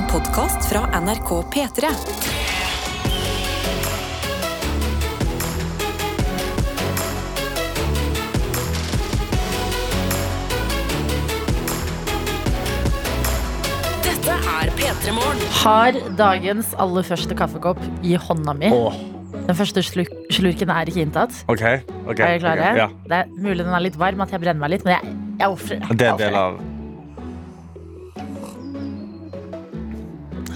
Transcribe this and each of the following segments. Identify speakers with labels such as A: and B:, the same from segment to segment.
A: En podkast fra NRK P3. Dette er P3 Morgen.
B: Har dagens aller første kaffekopp i hånda mi.
C: Åh,
B: Den første sluk slurken er ikke inntatt.
C: OK. ok,
B: Er dere klare?
C: ok, Ja.
B: Det er mulig den er litt varm, at jeg brenner meg litt, men jeg, jeg ofrer
C: Det er en del av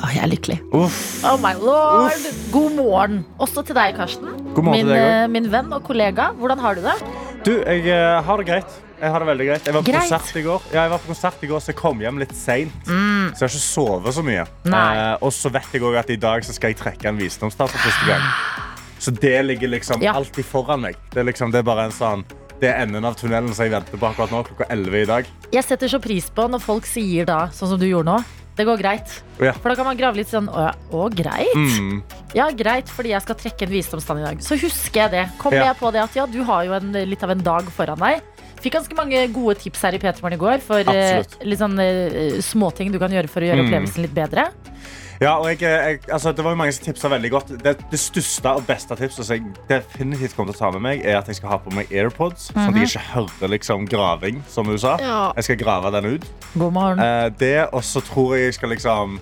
B: Å, jeg er lykkelig.
C: Uff.
B: Oh my lord! God morgen. Også til deg, Karsten.
C: God morgen
B: min,
C: til deg også.
B: eh, min venn og kollega. Hvordan har du det?
C: Du, jeg eh, har det greit. Jeg har det veldig greit. Jeg var på
B: Greit.
C: konsert i går, ja, jeg var på konsert i går så jeg kom hjem litt seint.
B: Mm.
C: Så jeg har ikke sovet så mye.
B: Nei.
C: Eh, og så vet jeg òg at i dag så skal jeg trekke en visdomstall for første gang. Så det ligger liksom
B: Ja.
C: alltid foran meg. Det er, liksom, det er bare en sånn det er enden av tunnelen som jeg venter på akkurat nå, klokka 11 i dag.
B: Jeg setter så pris på når folk sier da, sånn som du gjorde nå, det går greit.
C: Ja.
B: For da kan man grave litt sånn Å, ja, å greit?
C: Mm.
B: Ja, greit, fordi jeg skal trekke en visdomstann i dag. Så husker jeg det. Kommer
C: Ja.
B: jeg på det at ja, du har jo en, litt av en dag foran deg. Fikk ganske mange gode tips her i P3morgen i går for eh, litt sånn eh, småting du kan gjøre for å gjøre
C: Mm.
B: opplevelsen litt bedre.
C: Ja, og jeg, jeg, altså, det var jo mange som tipsa veldig godt. Det, det største og beste tipset som jeg definitivt kommer til å ta med meg, er at jeg skal ha på meg AirPods, sånn at jeg ikke hører liksom, graving, som hun sa.
B: Ja.
C: Jeg skal grave den ut.
B: God morgen.
C: Eh, det, og så tror jeg jeg skal liksom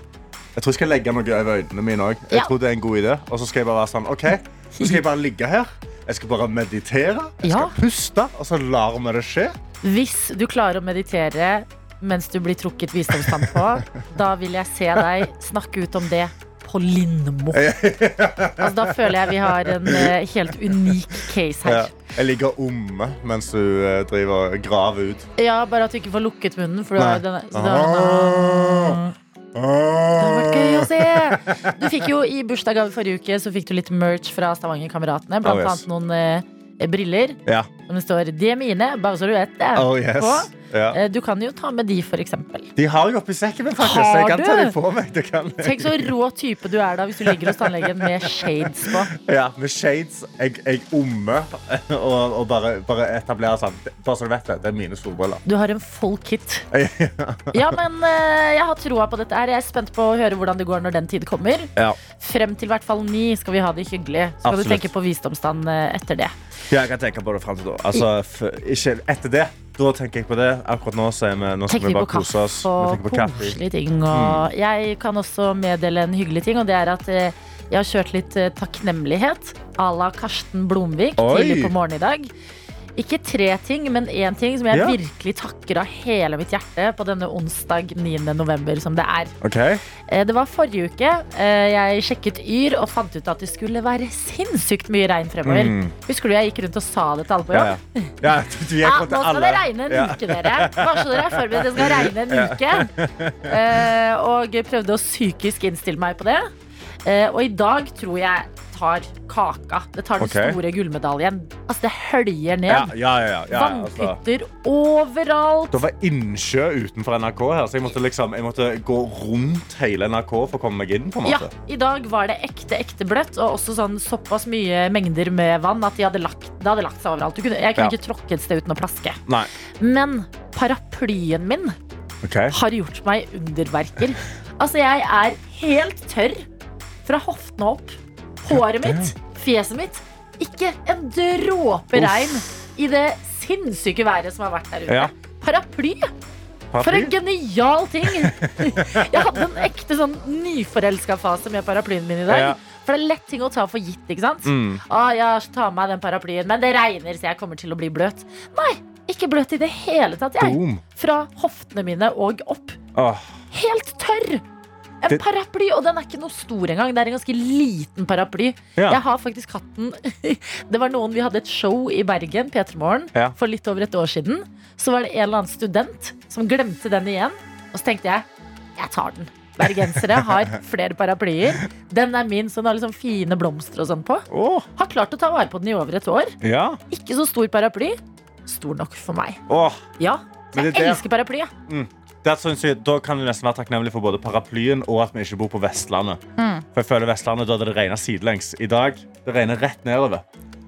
C: Jeg tror jeg skal legge noe over øynene mine òg. Jeg
B: Ja.
C: tror det er en god idé. Og så skal jeg bare være sånn OK, så skal jeg bare ligge her. Jeg skal bare meditere. Jeg
B: Ja.
C: skal puste, og så lar vi det skje.
B: Hvis du klarer å meditere mens du blir trukket visdomstann på, da vil jeg se deg snakke ut om det på Lindmo. Altså, da føler jeg vi har en eh, helt unik case
C: Ja.
B: her.
C: Jeg ligger omme mens du eh, driver og graver ut.
B: Ja, Bare at du ikke får lukket munnen. For du har denne, så det er- Det hadde vært gøy å se! Du fikk jo I bursdagsgave forrige uke Så fikk du litt merch fra Stavanger-kameratene. Blant
C: Oh, yes.
B: annet noen eh, briller
C: Ja.
B: som det står 'De er mine', bare så du vet det.
C: Oh, yes.
B: på.
C: Ja.
B: Eh, Du kan jo ta med de, eksempel.
C: De har jeg oppi sekken min, faktisk.
B: Har
C: Jeg kan ta de på meg.
B: Tenk så rå type du er da hvis du ligger hos tannlegen med shades på.
C: Ja, med shades. Jeg, jeg ommer og, og bare, bare etablerer sånn. Bare så du vet det, det er mine solbriller.
B: Du har en full kit. Ja, men eh, jeg har troa på dette. her Jeg er spent på å høre hvordan det går når den tid kommer.
C: Ja.
B: Frem til hvert fall ni skal vi ha det hyggelig. Skal
C: Absolutt.
B: du tenke på visdomsstand eh, etter det.
C: Ja, jeg kan tenke på det frem til da. Altså, ikke etter det. Da tenker jeg på det. Akkurat nå, vi, nå skal vi bare kose oss. Vi tenker på kaffe.
B: og koselige ting. Og jeg kan også meddele en hyggelig ting, og det er at eh, jeg har kjørt litt eh, takknemlighet à la Karsten Blomvik
C: Oi.
B: tidlig på morgenen i dag. Ikke tre ting, men én ting som jeg
C: Ja.
B: virkelig takker av hele mitt hjerte på denne onsdag 9. november, som det er.
C: Ok?
B: Eh, Det var forrige uke. eh, Jeg sjekket Yr og fant ut at det skulle være sinnssykt mye regn fremover.
C: Mm.
B: Husker du jeg gikk rundt og sa det til alle på jobb?
C: ja. ja
B: Ja, nå skal
C: alle.
B: det regne en uke, dere. Varsel dere er forberedt. Det skal regne en uke. Eh, og prøvde å psykisk innstille meg på det. Og i dag tror jeg tar kaka. Det tar den
C: okay.
B: store gullmedaljen. Altså, det høljer ned.
C: Ja, ja, ja, ja, ja, altså.
B: Overalt.
C: Det var innsjø utenfor NRK her, så jeg måtte, liksom, jeg måtte gå rundt hele NRK for å komme meg inn. på en måte. Ja.
B: I dag var det ekte ekte bløtt, og også sånn såpass mye mengder med vann at de hadde lagt, det hadde lagt seg overalt. Du kunne, jeg kunne ikke tråkke et sted uten å plaske.
C: Nei.
B: Men paraplyen min
C: okay.
B: har gjort meg underverker. Altså, jeg er helt tørr fra hoftene opp. Håret mitt, fjeset mitt. Ikke en dråpe regn i det sinnssyke været som har vært der ute.
C: Ja.
B: Paraply! For en genial ting! Jeg hadde en ekte sånn nyforelska fase med paraplyen min i dag.
C: Ja.
B: For det er lett ting å ta for gitt. ikke sant?
C: Mm.
B: Ah, ja, ta med meg den paraplyen, men det regner, så jeg kommer til å bli bløt. Nei, ikke bløt i det hele tatt. jeg
C: Boom.
B: Fra hoftene mine og opp.
C: Oh.
B: Helt tørr! En paraply, og den er ikke noe stor engang. Det er en ganske liten paraply.
C: Ja.
B: Jeg har faktisk hatt den Det var noen, Vi hadde et show i Bergen P3 Morgen,
C: Ja.
B: for litt over et år siden. Så var det en eller annen student som glemte den igjen. Og så tenkte jeg jeg tar den. Bergensere har flere paraplyer. Den er min, så den har liksom fine blomster og sånn på.
C: Oh.
B: Har klart å ta vare på den i over et år.
C: ja.
B: Ikke så stor paraply. Stor nok for meg.
C: Oh.
B: Ja, jeg
C: det er
B: elsker paraply. jeg.
C: Synes da kan vi nesten være takknemlige for både paraplyen og at vi ikke bor på Vestlandet.
B: Mm.
C: For jeg føler Vestlandet, Da hadde det regnet sidelengs. I dag det regner rett nedover.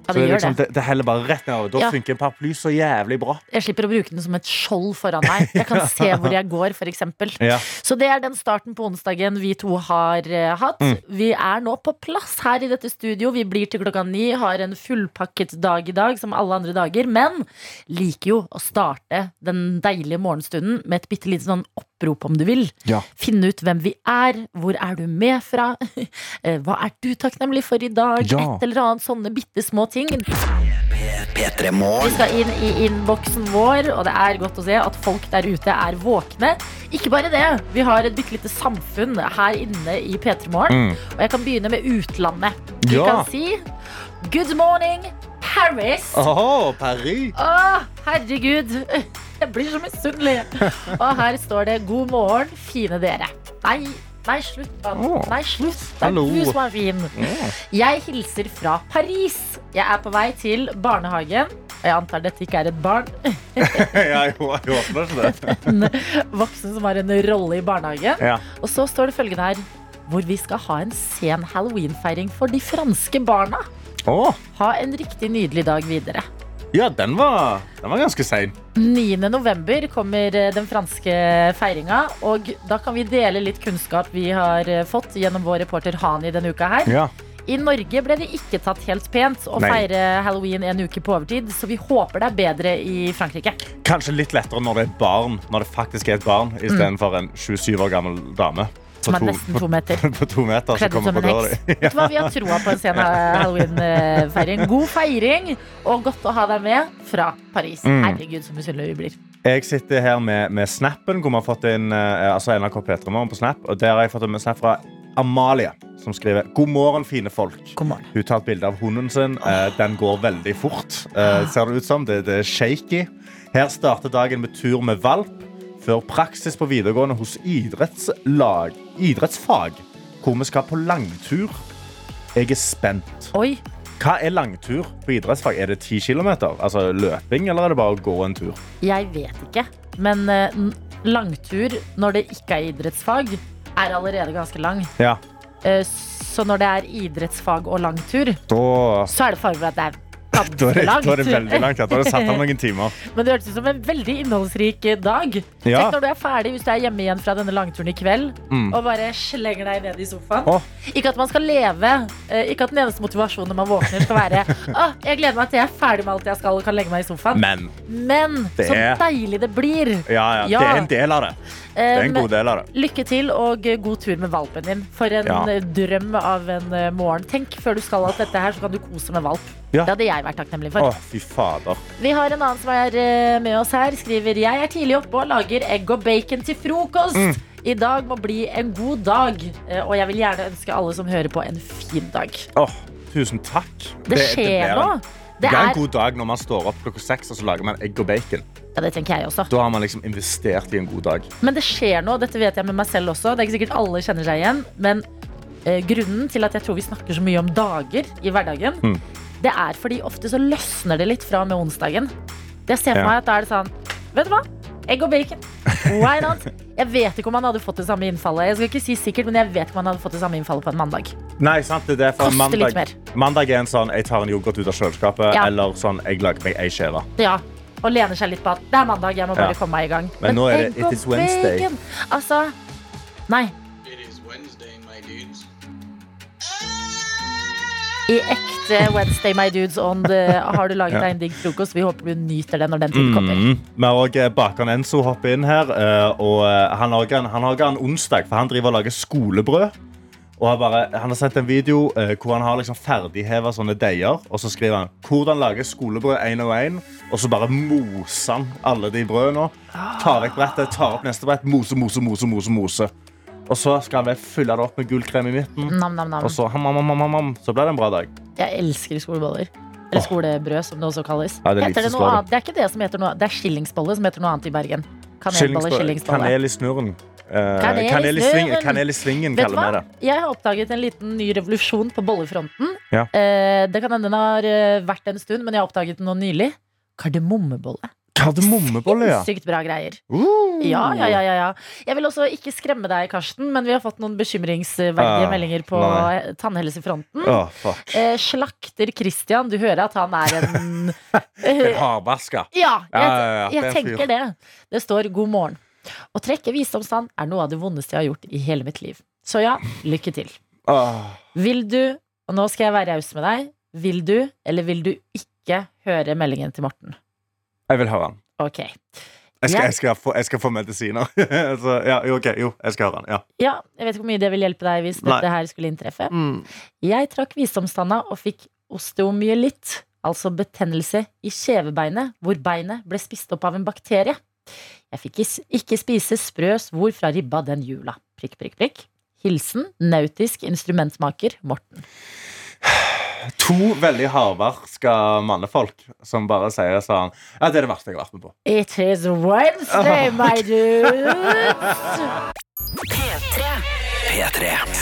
B: Ja,
C: Så
B: det
C: det, er
B: gjør
C: liksom,
B: det.
C: det, det heller bare rett nedover. Da
B: Ja.
C: funker en paraply så jævlig bra.
B: Jeg slipper å bruke den som et skjold foran meg. Jeg kan se hvor jeg går, eksempel.
C: Ja.
B: Så det er den starten på onsdagen vi to har uh, hatt.
C: Mm.
B: Vi er nå på plass her i dette studio. Vi blir til klokka ni, har en fullpakket dag i dag som alle andre dager. Men liker jo å starte den deilige morgenstunden med et bitte lite sånn opprop, om du vil.
C: Ja.
B: Finne ut hvem vi er, hvor er du med fra, Eh, hva er du takknemlig for i dag?
C: Ja.
B: Et eller annet sånne bitte små ting. Vi skal inn i innboksen vår, og det er godt å se at folk der ute er våkne. Ikke bare det, vi har et bitte lite samfunn her inne i P3 Morgen.
C: Mm.
B: Og jeg kan begynne med utlandet. Vi
C: Ja.
B: kan si Good morning, Paris.
C: Oh, Paris!
B: Å, herregud. Jeg blir så misunnelig. Og her står det 'God morgen, fine dere'. Nei, nei, slutt. da.
C: Åh.
B: Nei, slutt. Det er
C: Hallo.
B: du som er fin. Jeg hilser fra Paris. Jeg er på vei til barnehagen. Og jeg antar dette ikke er et barn.
C: jeg, håper ikke det.
B: En voksen som har en rolle i barnehagen.
C: Ja.
B: Og så står det følgende her. Hvor vi skal ha en sen halloweenfeiring for de franske barna.
C: Åh,
B: Ha en riktig nydelig dag videre.
C: ja, den var, den var ganske sein.
B: 9. november kommer eh, den franske feiringa, og da kan vi dele litt kunnskap vi har eh, fått gjennom vår reporter Hani denne uka her.
C: Ja.
B: I Norge ble det ikke tatt helt pent å
C: Nei.
B: feire halloween en uke på overtid, så vi håper det er bedre i Frankrike.
C: Kanskje litt lettere når det er barn, når det faktisk er et barn, istedenfor en 27 år gammel dame. På
B: Som er
C: to-
B: nesten to meter.
C: På to meter
B: Kledd som en heks.
C: di.
B: Vet du hva, Vi har troa på en sen halloween-feiring. God feiring, og godt å ha deg med fra Paris.
C: Mm.
B: Herregud, så misunnelige vi blir.
C: Jeg sitter her med, med snappen, hvor vi har fått inn eh, altså NRK P3 Morgen på Snap. Og der har jeg fått en snap fra Amalie, som skriver God morgen, fine folk.
B: God morgen.
C: Hun tar et bilde av hunden sin. Eh, den går veldig fort, eh, ser det ut som. Det, det er shaky. Her starter dagen med tur med valp, før praksis på videregående hos idrettslag, idrettsfag, hvor vi skal på langtur. Jeg er spent.
B: Oi,
C: Hva er langtur på idrettsfag? Er det ti km? Altså løping, eller er det bare å gå en tur?
B: jeg vet ikke. Men eh, langtur når det ikke er idrettsfag, er allerede ganske lang.
C: Ja.
B: Eh, så når det er idrettsfag og langtur, så er det fare for at det er
C: da, er, det, da er det veldig langt. Da har du satt av noen timer.
B: Men det hørtes ut som en veldig innholdsrik eh, dag.
C: Ja.
B: Tenk når du er ferdig, hvis du er hjemme igjen fra denne langturen i kveld,
C: Mm.
B: og bare slenger deg ned i sofaen.
C: Oh.
B: Ikke at man skal leve, eh, ikke at den eneste motivasjonen når man våkner skal være Å, jeg gleder meg til jeg er ferdig med alt jeg skal og kan legge meg i sofaen.
C: Men
B: Men
C: Det
B: så
C: er-
B: deilig det blir.
C: ja, ja,
B: Ja.
C: det er en del av det. Det er en
B: Um,
C: god del av det.
B: Lykke til og eh, god tur med valpen din. For en
C: Ja.
B: eh, drøm av en eh, morgen. Tenk før du skal alt dette her, så kan du kose med valp.
C: Ja.
B: Det hadde jeg vært takknemlig for.
C: Å, fy fader.
B: Vi har en annen som er eh, med oss her. Skriver Jeg er tidlig oppe og lager egg og bacon til frokost.
C: Mm.
B: I dag må bli en god dag. Eh, Og jeg vil gjerne ønske alle som hører på, en fin dag.
C: Åh, tusen takk.
B: Det skjer
C: nå.
B: Det
C: Det er en god dag når man står opp klokka seks og så lager man egg og bacon.
B: Ja, det tenker jeg også.
C: Da har man liksom investert i en god dag.
B: Men det skjer noe. Dette vet jeg med meg selv også. Det er ikke sikkert alle kjenner seg igjen. Men eh, grunnen til at jeg tror vi snakker så mye om dager i hverdagen,
C: Mm.
B: Det er fordi ofte så løsner det litt fra og med onsdagen. Det ser for meg at da er det sånn Vet du hva? Egg og bacon. Why not? Jeg vet ikke om han hadde fått det samme innfallet. Jeg skal ikke si sikkert, men jeg vet ikke om han hadde fått det samme innfallet på en mandag.
C: Nei, sant, det er for
B: Koster
C: mandag, mandag er en sånn jeg tar en yoghurt ut av kjøleskapet,
B: Ja.
C: eller sånn jeg lager meg ei skive.
B: Ja, og lener seg litt på at det er mandag, jeg må bare
C: Ja.
B: komme meg i gang.
C: Men nå er det It is Wednesday.
B: bacon, Altså, nei. I ekte Wednesday, my dudes on the, har du laget deg en digg frokost. Vi håper du nyter den når den tiden kommer.
C: Mm. Vi har også bakeren Enzo hoppe inn her. eh, Og eh, han har en, han har også en onsdag, for han driver og lager skolebrød. Og han, bare, han har sendt en video eh, hvor han har liksom ferdigheva sånne deiger. Og så skriver han hvordan lage skolebrød én og én. Og så bare moser han alle de brødene. Tar vekk brettet, tar opp neste brett, mose, mose, mose, mose, mose. Og så skal vi fylle det opp med gullkrem i midten.
B: Nam, nam, nam.
C: Og så, ham, ham, ham, så blir det en bra dag.
B: Jeg elsker skoleboller. Eller skolebrød, som det også kalles.
C: Ja, det
B: det,
C: det.
B: er ikke det som heter noe Det er skillingsbolle som heter noe annet i Bergen. Kanelbolle,
C: Skillingsbolle-
B: skillingsbolle.
C: Kanel i snurren.
B: Kanel, i
C: sving, kanel i svingen,
B: Vet
C: kaller vi det.
B: Jeg har oppdaget en liten ny revolusjon på bollefronten.
C: Ja.
B: Eh, det kan hende den har eh, vært en stund, men jeg har oppdaget den nå nylig. Kardemommebolle.
C: Kardemommebolle, ja.
B: Sykt bra greier.
C: Uh.
B: Ja, ja, ja, ja. Jeg vil også ikke skremme deg, Karsten, men vi har fått noen bekymringsverdige
C: Ah,
B: meldinger på
C: nei.
B: tannhelsefronten.
C: Oh, fuck.
B: Eh, slakter Christian, du hører at han er en
C: En hardvaska.
B: Ja, jeg, jeg
C: fyr.
B: tenker det. Det står 'god morgen'. Å trekke visdomstann er noe av det vondeste jeg har gjort i hele mitt liv. Så ja, lykke til.
C: Åh.
B: Vil du, og nå skal jeg være raus med deg, vil du eller vil du ikke høre meldingen til Morten?
C: Jeg vil høre den.
B: Ok.
C: Jeg skal,
B: Jeg-
C: skal, få, jeg skal få medisiner. Så, ja, jo, ok, jo, jeg skal høre den. Ja.
B: Ja, jeg vet ikke hvor mye det vil hjelpe deg hvis
C: Nei.
B: dette her skulle inntreffe. Jeg trakk visdomstanna og fikk osteomyelitt, altså betennelse i kjevebeinet, hvor beinet ble spist opp av en bakterie. Jeg fikk ikke spise sprø svor fra ribba den jula. Prikk, prikk, prikk. Hilsen nautisk instrumentmaker Morten.
C: To veldig hardvarska mannefolk som bare sier sånn Ja, det er det verste jeg har vært med på.
B: It is Wednesday, my dudes!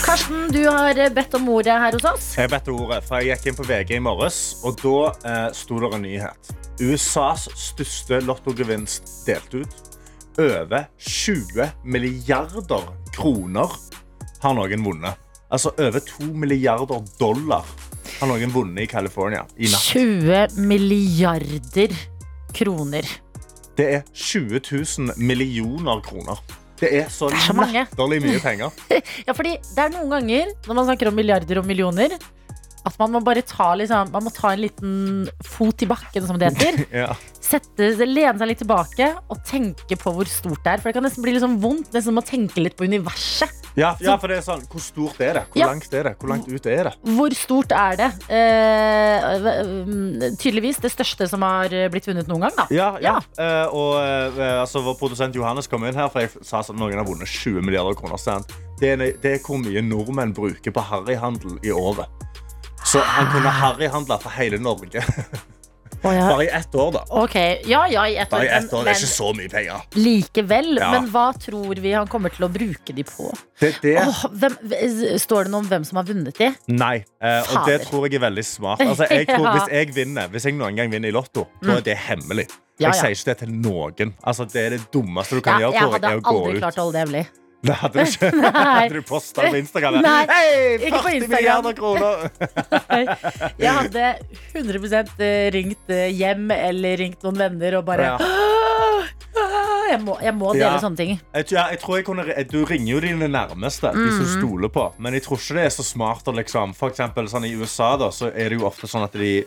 B: Karsten, du har bedt om ordet her hos oss.
C: Jeg vet ordet, for jeg gikk inn på VG i morges, og da eh, sto det en nyhet. USAs største lottogevinst delt ut. Over 20 milliarder kroner har noen vunnet. Altså over 2 milliarder dollar har noen vunnet i California i natt.
B: 20 milliarder kroner.
C: Det er 20 000 millioner kroner. Det er så,
B: Det er så
C: latterlig mye penger.
B: Ja, fordi det er noen ganger når man snakker om milliarder og millioner, at man må bare ta, liksom, man må ta en liten fot i bakken, som det heter.
C: Ja.
B: Sette, lene seg litt tilbake og tenke på hvor stort det er. For det kan nesten bli litt sånn vondt nesten å tenke litt på universet.
C: Ja, ja, for det er sånn, Hvor stort er det? Hvor
B: Ja.
C: langt er det? Hvor langt ut er det?
B: Hvor stort er det? Eh, tydeligvis det største som har blitt vunnet noen gang, da.
C: Ja, ja.
B: Ja.
C: Eh, og eh, altså, Vår produsent Johannes kom inn her, for jeg sa at noen har vunnet 20 milliarder kroner. Det er, det er hvor mye nordmenn bruker på harryhandel i året. Så han kunne harryhandla for hele Norge.
B: Å, ja.
C: Bare i ett år, da.
B: Okay. ja, ja, i ett år.
C: Bare i ett år, Det er ikke så mye penger.
B: likevel.
C: Ja.
B: Men hva tror vi han kommer til å bruke de på?
C: Det, det,
B: Oh, hvem, står det noe om hvem som har vunnet de?
C: Nei, eh, og det tror jeg er veldig smart. Altså, jeg tror,
B: Ja.
C: hvis jeg vinner, hvis jeg noen gang vinner i Lotto, da er det hemmelig.
B: Ja,
C: Jeg sier ikke det til noen. Altså, det er det dummeste du
B: Ja,
C: kan
B: jeg
C: gjøre.
B: hadde
C: jeg, er å gå
B: aldri klart å holde det hemmelig.
C: Det hadde du ikke.
B: Nei.
C: hadde du posta på Instagram?
B: Nei,
C: Hei,
B: ikke på
C: 40
B: Instagram.
C: milliarder kroner!
B: Jeg hadde 100 ringt eh, hjem eller ringt noen venner og bare jeg, må, jeg må dele
C: Ja.
B: sånne ting.
C: Jeg, jeg tror jeg kunne, du ringer jo dine nærmeste, de som
B: Mhm.
C: stoler på. Men jeg tror ikke det er så smart å liksom For eksempel sånn i USA da, så er det jo ofte sånn at de, eh,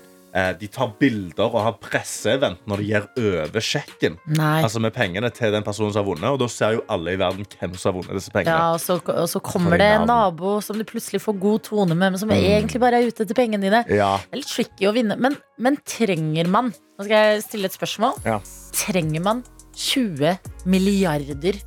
C: de tar bilder og har presseevent når de gir over sjekken.
B: Nei.
C: Altså med pengene til den personen som har vunnet. Og da ser jo alle i verden hvem som har vunnet disse pengene.
B: Ja, og så, og så kommer det en nabo som du plutselig får god tone med, men som egentlig bare er ute etter pengene dine.
C: Ja.
B: Det er litt tricky å vinne. Men, men trenger man Nå skal jeg stille et spørsmål.
C: Ja.
B: Trenger man 20 milliarder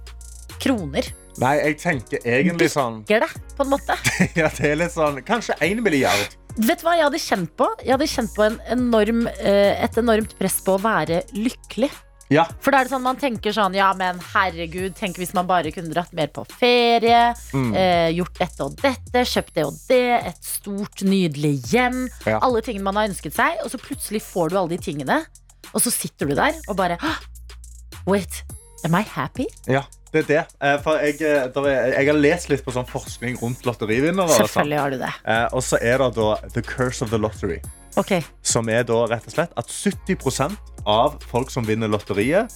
B: kroner?
C: Nei, jeg tenker egentlig sånn
B: Gjør det, på en måte?
C: ja, Det er litt sånn Kanskje 1 milliard.
B: Vet du hva jeg hadde kjent på? Jeg hadde kjent på en enorm, eh, et enormt press på å være lykkelig.
C: Ja.
B: For da er det sånn man tenker sånn Ja, men herregud, tenk hvis man bare kunne dratt mer på ferie.
C: Mm.
B: Eh, gjort dette og dette, kjøpt det og det. Et stort, nydelig hjem.
C: Ja.
B: Alle tingene man har ønsket seg. Og så plutselig får du alle de tingene, og så sitter du der og bare Wait, am I happy?
C: Ja, det er det. Eh, For jeg, eh, er, jeg har lest litt på sånn forskning rundt lotterivinnere. sånn.
B: Selvfølgelig har du det.
C: Eh, Og så er det da The Curse of the Lottery.
B: Okay.
C: Som er da rett og slett at 70% av folk som vinner lotteriet,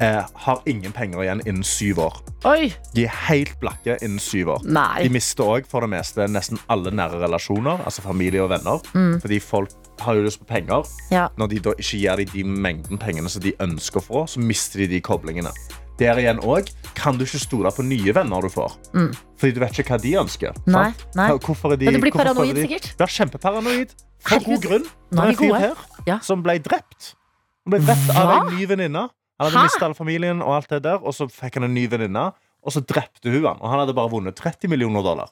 C: eh, har ingen penger igjen innen syv år.
B: Oi!
C: De er helt blakke innen syv år.
B: Nei.
C: De mister òg for det meste nesten alle nære relasjoner, altså familie og venner. Fordi folk har jo lyst på penger.
B: Ja.
C: Når de da ikke gir dem de mengden pengene som de ønsker å få, så mister de de koblingene. Der igjen òg kan du ikke stole på nye venner du får. Fordi du vet ikke hva de ønsker.
B: Nei, nei.
C: Hvorfor er de,
B: Men du blir paranoid,
C: de-
B: sikkert.
C: Ja, kjempeparanoid. For god grunn.
B: nå er
C: Det er en fyr her
B: Ja.
C: som ble drept. Han ble drept av en ny venninne. Han hadde mistet all familien, og alt det der, og så fikk han en ny venninne. Og så drepte hun han. Og han hadde bare vunnet 30 millioner dollar.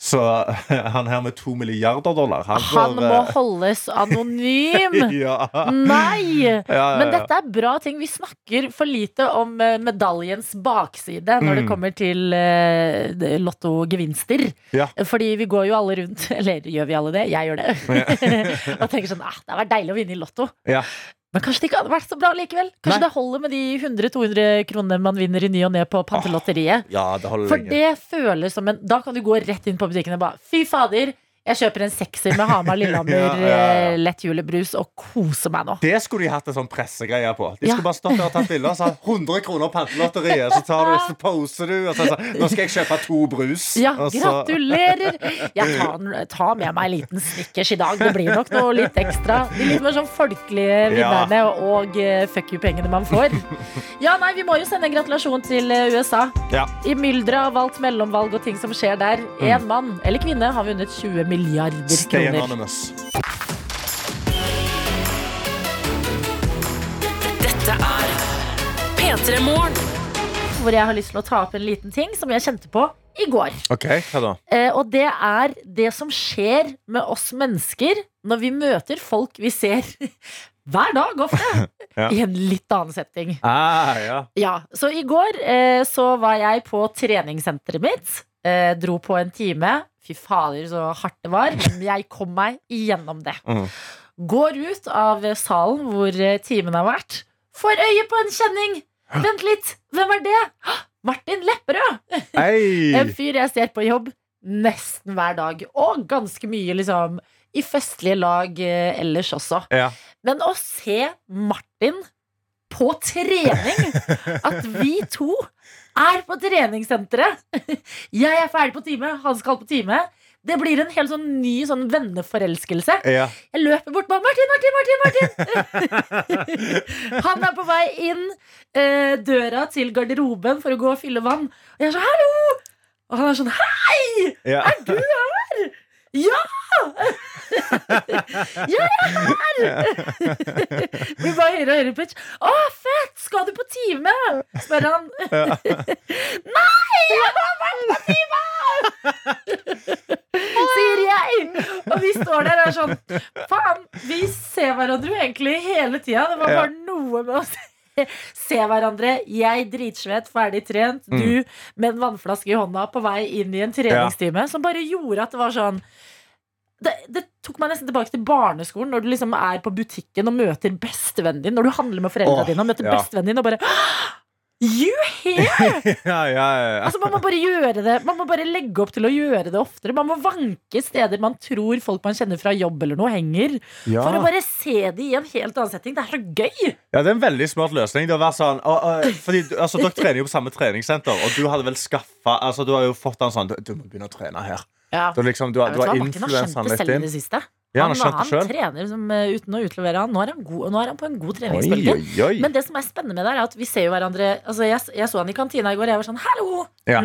C: Så han her med to milliarder dollar Han,
B: Han
C: får,
B: må
C: eh,
B: holdes anonym!
C: ja.
B: Nei!
C: Ja, ja,
B: Men dette er bra ting. Vi snakker for lite om eh, medaljens bakside når det
C: Mm.
B: kommer til eh, lottogevinster.
C: Ja.
B: Fordi vi går jo alle rundt Eller gjør vi alle det? Jeg gjør det. og tenker sånn ah, Det hadde vært deilig å vinne i Lotto. Men kanskje det ikke hadde vært så bra likevel? Kanskje
C: Nei.
B: det holder med de 100-200 kronene man vinner i ny og ne på Pantelotteriet?
C: Ja, det holder
B: For
C: lenge.
B: det føles som en Da kan du gå rett inn på butikken og bare Fy fader, jeg kjøper en sekser med Hamar Lillehammer
C: Ja, ja,
B: eh, lett julebrus og koser meg nå.
C: Det skulle de hatt en sånn pressegreie på. De skulle bare stått der og tatt bilder og sagt 100 kroner Pantelotteriet. Så, tar du, så poser du og så sånn Nå skal jeg kjøpe to brus.
B: Ja, gratulerer! Jeg tar, tar med meg en liten Snickers i dag. Det blir nok noe litt ekstra. De litt mer sånn folkelige vinnerne og eh, fuck you-pengene man får. Ja, nei, vi må jo sende en gratulasjon til eh, USA.
C: Ja.
B: I mylderet av alt mellomvalg og ting som skjer der. Én mann eller kvinne har vunnet 20 milliarder
C: Stay
B: kroner.
C: anonymous.
A: Dette er P3 Morgen.
B: Hvor jeg har lyst til å ta opp en liten ting som jeg kjente på i går.
C: Okay?
B: Eh, og det er det som skjer med oss mennesker når vi møter folk vi ser hver dag ofte.
C: Ja.
B: I en litt annen setting.
C: Ah, ja.
B: Ja, Så i går eh, så var jeg på treningssenteret mitt. Eh, dro på en time. Fy fader, så hardt det var. Men jeg kom meg igjennom det.
C: Mm.
B: Går ut av salen hvor eh, timen har vært. Får øye på en kjenning! Vent litt, hvem er det? Martin Lepperød! En fyr jeg ser på jobb nesten hver dag. Og ganske mye liksom i festlige lag eh, ellers også.
C: Ja.
B: Men å se Martin på trening, at vi to er på treningssenteret Jeg er ferdig på time, han skal på time. Det blir en helt sånn ny sånn venneforelskelse.
C: Ja.
B: Jeg løper bort bare Martin, Martin, Martin! Martin Han er på vei inn eh, døra til garderoben for å gå og fylle vann. Og jeg er sånn 'hallo!' Og han er sånn 'hei!
C: Ja.
B: Er du her?' Ja! jeg er her! Blir bare høyere og høyere pitch. 'Å, fett! Skal du på time?' spør han. Nei, jeg har vært på time! Sier jeg. Og vi står der og er sånn Faen, vi ser hverandre jo egentlig hele tida. Det var bare noe med å se, hverandre. Jeg dritsvett, ferdig trent.
C: Mm.
B: Du med en vannflaske i hånda på vei inn i en treningstime. Som bare gjorde at det var sånn det, det tok meg nesten tilbake til barneskolen, når du liksom er på butikken og møter bestevennen din. Når du handler med foreldrene dine og møter
C: ja.
B: bestevennen din og bare You here!
C: ja, ja, ja.
B: Altså Man må bare gjøre det Man må bare legge opp til å gjøre det oftere. Man må vanke steder man tror folk man kjenner fra jobb eller noe, henger. For å bare se det i en helt annen setting. Det er så gøy!
C: Ja, det er en veldig smart løsning. Sånn og, og, fordi, altså, Dere trener jo på samme treningssenter, og du hadde vel skaffa altså, Du har jo fått en sånn Du, du må begynne å trene her.
B: Ja.
C: Du, liksom, du, du har
B: har
C: influensa litt inn. Ja, han
B: han, han trener som, eh, uten å utlevere han. Nå er han, god, nå er han på en god treningsbølge.
C: oi, oi.
B: Men det som er spennende med det, er at vi ser jo hverandre Altså Jeg, jeg så han i kantina i går, og jeg var sånn 'hallo'!
C: Ja.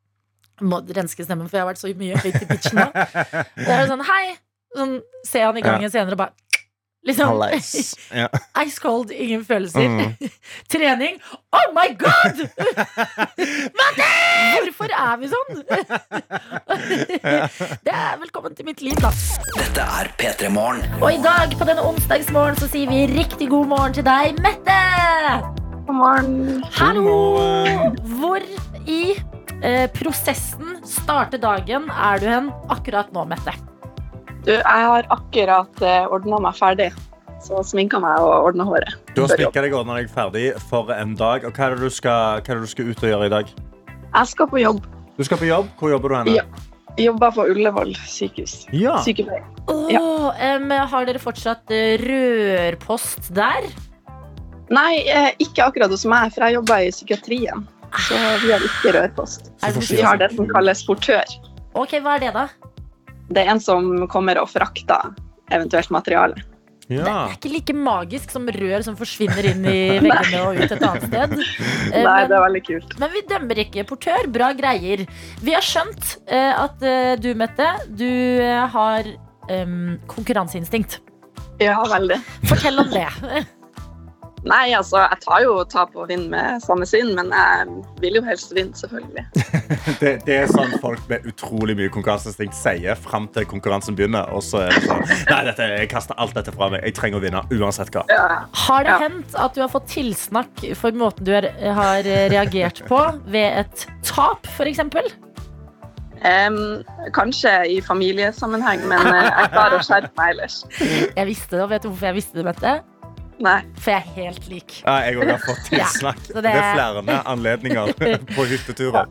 B: Må renske stemmen, for jeg har vært så mye høyt i pitchen nå. Og jeg var sånn 'hei'! Sånn, ser han i gangen senere og bare Liksom.
C: Ja.
B: Ice cold, ingen følelser.
C: Mm.
B: Trening. Oh my god! Hvorfor er vi sånn? det er velkommen til mitt liv, da.
D: Dette er P3 Morgen.
B: Og i dag på denne onsdagsmorgen så sier vi riktig god morgen til deg, Mette!
E: God morgen.
B: Hallo! Hvor i eh, prosessen starte dagen er du hen akkurat nå, Mette?
E: Du, jeg har akkurat uh, ordna meg ferdig. Så sminka meg og ordna håret.
C: Du har sminka deg og ordna deg ferdig for en dag. Og hva er, det du skal, hva er det du skal ut og gjøre i dag?
E: Jeg skal på jobb.
C: Du skal på jobb. Hvor jobber du henne?
E: Ja. Jobber på Ullevål sykehus.
C: Ja.
E: Sykepleier.
B: Åh, um, har dere fortsatt eh, rørpost der?
E: Nei, eh, ikke akkurat hos meg, for jeg jobber i psykiatrien. Så vi har ikke rørpost. Vi har det som kalles portør.
B: Ok, hva er det, da?
E: Det er en som kommer og frakter eventuelt materiale.
B: Det er ikke like magisk som rør som forsvinner inn i veggene og ut et annet sted. Eh,
E: Nei,
B: men-
E: det er veldig kult.
B: Men vi dømmer ikke. Portør, bra greier. Vi har skjønt eh, at eh, du, Mette, du har um, konkurranseinstinkt.
E: Ja, veldig.
B: Fortell om det.
E: Nei, altså, jeg tar jo tap og vinn med samme sinn, men jeg vil jo helst vinne, selvfølgelig.
C: Det, det er sånn folk med utrolig mye konkurranseinstinkt sier fram til konkurransen begynner. Og så er det sånn Nei, dette, jeg kaster alt dette fra meg. Jeg trenger å vinne uansett hva.
E: Ja.
B: Har det
E: Ja.
B: hendt at du har fått tilsnakk for måten du er, har eh, reagert på ved et tap, f.eks.?
E: Um, kanskje i familiesammenheng, men eh, jeg klarer å skjerpe meg ellers.
B: Jeg visste det, og vet du hvorfor jeg visste det, Mette?
E: Nei.
B: For jeg er helt lik.
C: Ja, jeg òg har fått
B: Ja,
C: tilsnakk
B: ja, det-
C: ved flere anledninger på hytteturer.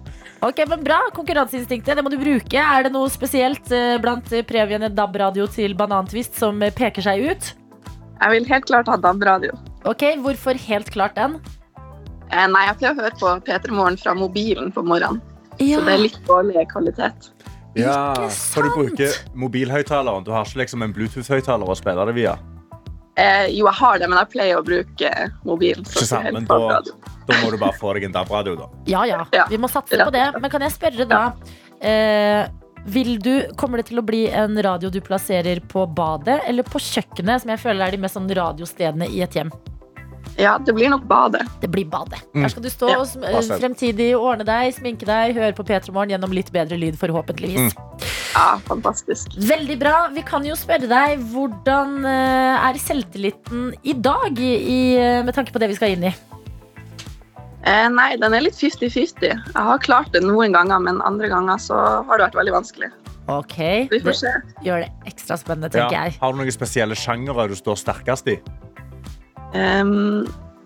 B: Ok, men Bra. Konkurranseinstinktet det må du bruke. Er det noe spesielt eh, blant eh, previene DAB-radio til Banantvist som eh, peker seg ut?
E: Jeg vil helt klart ha DAB-radio.
B: Ok, Hvorfor helt klart den?
E: Eh, nei, jeg pleier å høre på P3 Morgen fra mobilen på morgenen. Så det er litt dårlig kvalitet.
C: Ja,
B: Ikke
C: for du bruker mobilhøyttaleren. Du har ikke liksom en Bluetooth-høyttaler å spille det via.
E: Eh, jo, jeg har det, men jeg pleier å bruke mobilen. så
C: Ikke sant, men da, da må du bare få deg en DAB-radio, da.
B: Ja, ja.
E: Ja.
B: Vi må satse
E: Ja.
B: på det. Men kan jeg spørre da eh, vil du, Kommer det til å bli en radio du plasserer på badet eller på kjøkkenet, som jeg føler er de mest sånn radiostedene i et hjem?
E: Ja, det blir nok badet.
B: Det blir badet.
C: Mm.
B: Der skal du stå
E: Ja,
B: og eh, fremtidig ordne deg, sminke deg, høre på P3 Morgen gjennom litt bedre lyd, forhåpentligvis.
E: Ja, fantastisk.
B: Veldig bra. Vi kan jo spørre deg hvordan eh, er selvtilliten i dag, i, i, med tanke på det vi skal inn i?
E: Eh, nei, den er litt 50-50. Jeg har klart det noen ganger, men andre ganger så har det vært veldig vanskelig.
B: Ok,
E: Vi får
B: Det
E: se.
B: gjør det ekstra spennende, tenker
C: Ja.
B: jeg.
C: Har du noen spesielle sjangere du står sterkest i?
E: Ehm,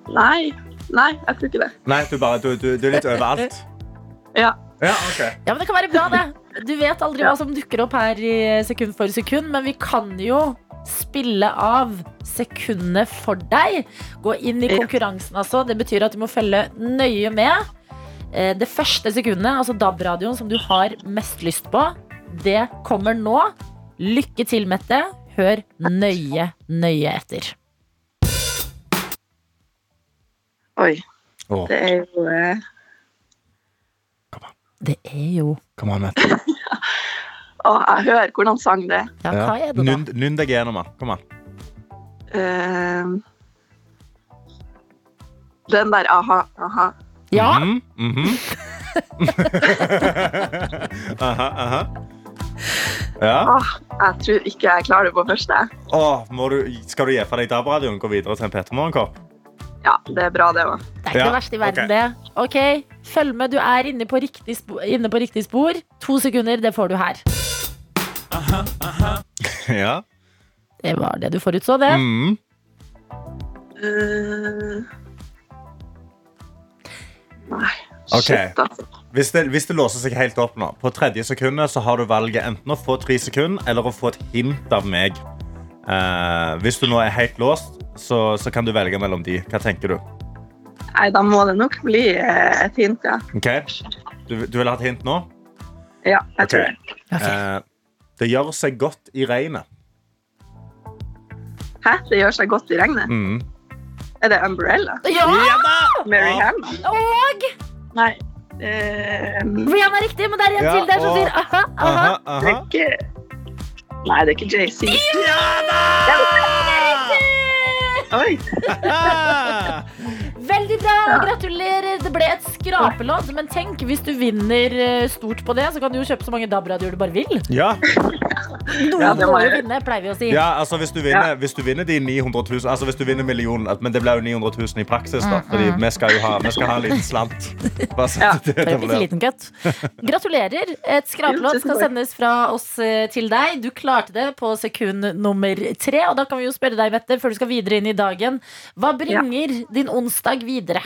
E: nei. Nei, jeg tror ikke det.
C: Nei, du, bare, du, du, du er litt overalt.
E: Ja.
C: Ja, okay.
B: Ja, men Det kan være bra, det. Du vet aldri hva som dukker opp her i sekund for sekund, men vi kan jo spille av sekundene for deg. Gå inn i konkurransen, altså. Det betyr at du må følge nøye med. Eh, Det første sekundet, altså DAB-radioen som du har mest lyst på, det kommer nå. Lykke til, Mette. Hør nøye, nøye etter.
E: Oi.
C: Åh,
E: Det er jo eh,
B: Det er jo
C: come on, Mette.
E: Å, jeg hører hvordan sang det er.
B: Ja, hva er det, da?
C: Nynn nynn deg gjennom den. Kom an.
E: Ehm, den der aha, aha.
B: Ja,
C: Mhm, mhm. aha, aha. Ja.
E: Åh, jeg tror ikke jeg klarer det på første.
C: Åh, må du, skal du gi fra deg DAB-radioen og gå videre til en Peter Morgenkopp?
E: Ja, det er bra, det òg.
B: Det er ikke
C: Ja,
B: det verste i verden, det. Ok, Følg med. Du er inne på, riktig spor, inne på riktig spor. To sekunder, det får du her.
C: Ja.
B: Det var det du forutså, det.
C: Mm.
E: Uh, nei, shit, altså.
C: Hvis, det, hvis det låser seg helt opp nå, på tredje sekundet så har du valget enten å få tre sekunder eller å få et hint av meg. Eh, hvis du nå er helt låst, så, så kan du velge mellom de. Hva tenker du?
E: Nei, da må det nok bli eh, et hint, ja.
C: Okay. Du, du vil ha et hint nå?
E: Ja, jeg
C: okay.
E: tror det.
B: Okay.
C: Eh, det gjør seg godt i regnet.
E: Hæ? Det gjør seg godt i regnet?
C: Mm.
E: Er det Umbrella?
B: Ja!
E: Mary
C: Ja.
E: Ham?
B: Og
E: Nei. Eh,
B: Rihanna er riktig, men det er en
C: Ja,
B: til der som sier aha, aha.
C: Aha, aha.
E: Nei, det er ikke JC. Oi.
B: Veldig bra, gratulerer. Det ble et skrapelodd. Men tenk, hvis du vinner eh, stort på det, så kan du jo kjøpe så mange DAB-radioer du bare vil.
C: Ja.
B: Noen
E: Ja,
B: må jo vinne, pleier vi å si.
C: ja, altså hvis du, vinner, hvis du vinner de 900 000 Altså hvis du vinner millionen Men det blir jo 900 000 i praksis, da. Fordi vi skal jo ha, vi skal ha en liten slant.
E: Ja,
C: det, det
B: bitte liten kutt. Gratulerer. Et skrapelodd skal sendes fra oss eh, til deg. Du klarte det på sekund nummer tre. Og da kan vi jo spørre deg, Mette, før du skal videre inn i dagen. Hva bringer din onsdag videre?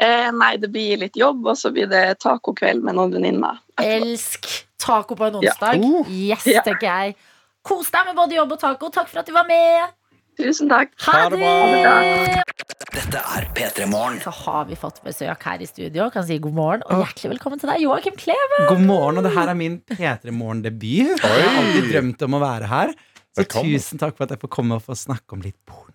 E: Eh, nei, det blir litt jobb, og så blir det tacokveld med noen venninner.
B: Elsk taco på en
E: Ja.
B: onsdag.
C: Uh.
B: Yes,
E: Ja.
B: tenker jeg. Kos deg med både jobb og taco. Takk for at du var med.
E: Tusen takk.
B: Ha
C: Ha det bra.
D: Dette er P3 Morgen.
B: Så har vi fått besøk her i studio. Kan si god morgen og hjertelig velkommen til deg, Joakim Kleve.
F: God morgen, og det her er min P3 Morgen-debut. Jeg har alltid drømt om å være her. Så
C: Velkommen.
F: tusen takk for at jeg får komme og få snakke om litt porno.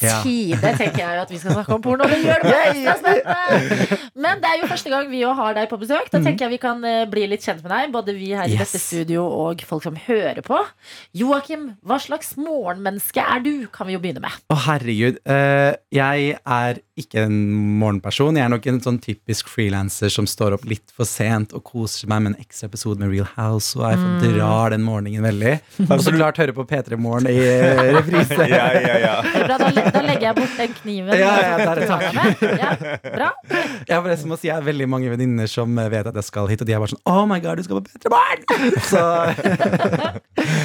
F: Ja.
B: Tide tenker jeg jo at vi skal snakke om porno. Det gjør det bare ekstra spennende. Men det er jo første gang vi jo har deg på besøk. Da tenker jeg vi kan eh, bli litt kjent med deg. Både vi her i
F: Yes.
B: dette studio og folk som hører på. Joakim, hva slags morgenmenneske er du? Kan vi jo begynne med.
F: Å, herregud. eh, jeg er ikke en morgenperson. Jeg er nok en sånn typisk frilanser som står opp litt for sent og koser meg med en ekstra episode med Real House, og jeg fordrar den morgenen veldig. Og så klart høre på P3 Morgen i eh, reprise.
C: Ja, ja, ja.
B: Bra, da, da legger jeg bort den kniven.
F: Ja, ja, der er takk.
B: Ja, bra.
F: Jeg, forresten må si, jeg har veldig mange venninner som vet at jeg skal hit, og de er bare sånn Oh my god, du skal på P3 Morgen! Så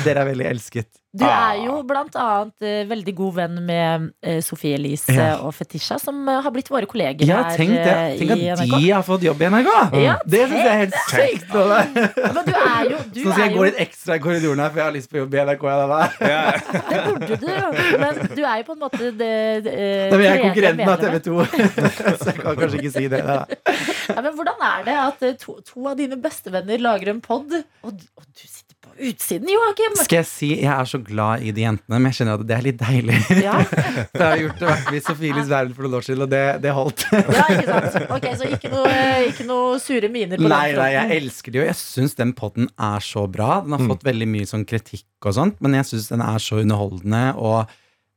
F: Dere er veldig elsket.
B: Du er jo blant annet eh, veldig god venn med eh, Sofie Elise
F: Ja.
B: og Fetisha, som eh, har blitt våre kolleger
F: Ja,
B: her
F: tenk det.
B: eh,
F: Tenk
B: i
F: at
B: NRK.
F: de har fått jobb i NRK!
B: Ja,
F: det syns jeg er helt sykt! nå.
B: Men du er jo, du
F: Så skal jeg
B: jo
F: gå litt ekstra i korridoren her, for jeg har lyst på jobb i NRK. Ja, da.
B: Det burde du, men du er jo på en måte det, det, eh,
F: Da vil jeg
B: er
F: konkurrenten av. TV 2. Så jeg kan kanskje ikke si det. Da.
B: Ja, men hvordan er det at to, to av dine bestevenner lager en pod, og, og du utsiden, Joakim?
F: Skal jeg si jeg er så glad i de jentene, men jeg kjenner at det er litt deilig.
B: Ja,
F: jeg har gjort det vært i Sofielis verden for noen år siden, og det, det holdt.
B: ja, ikke sant? Ok, Så ikke noe, ikke noe sure miner på
F: Nei,
B: den
F: nei, jeg elsker de, og Jeg syns den podden er så bra. Den har fått veldig mye sånn kritikk og sånt, men jeg syns den er så underholdende, og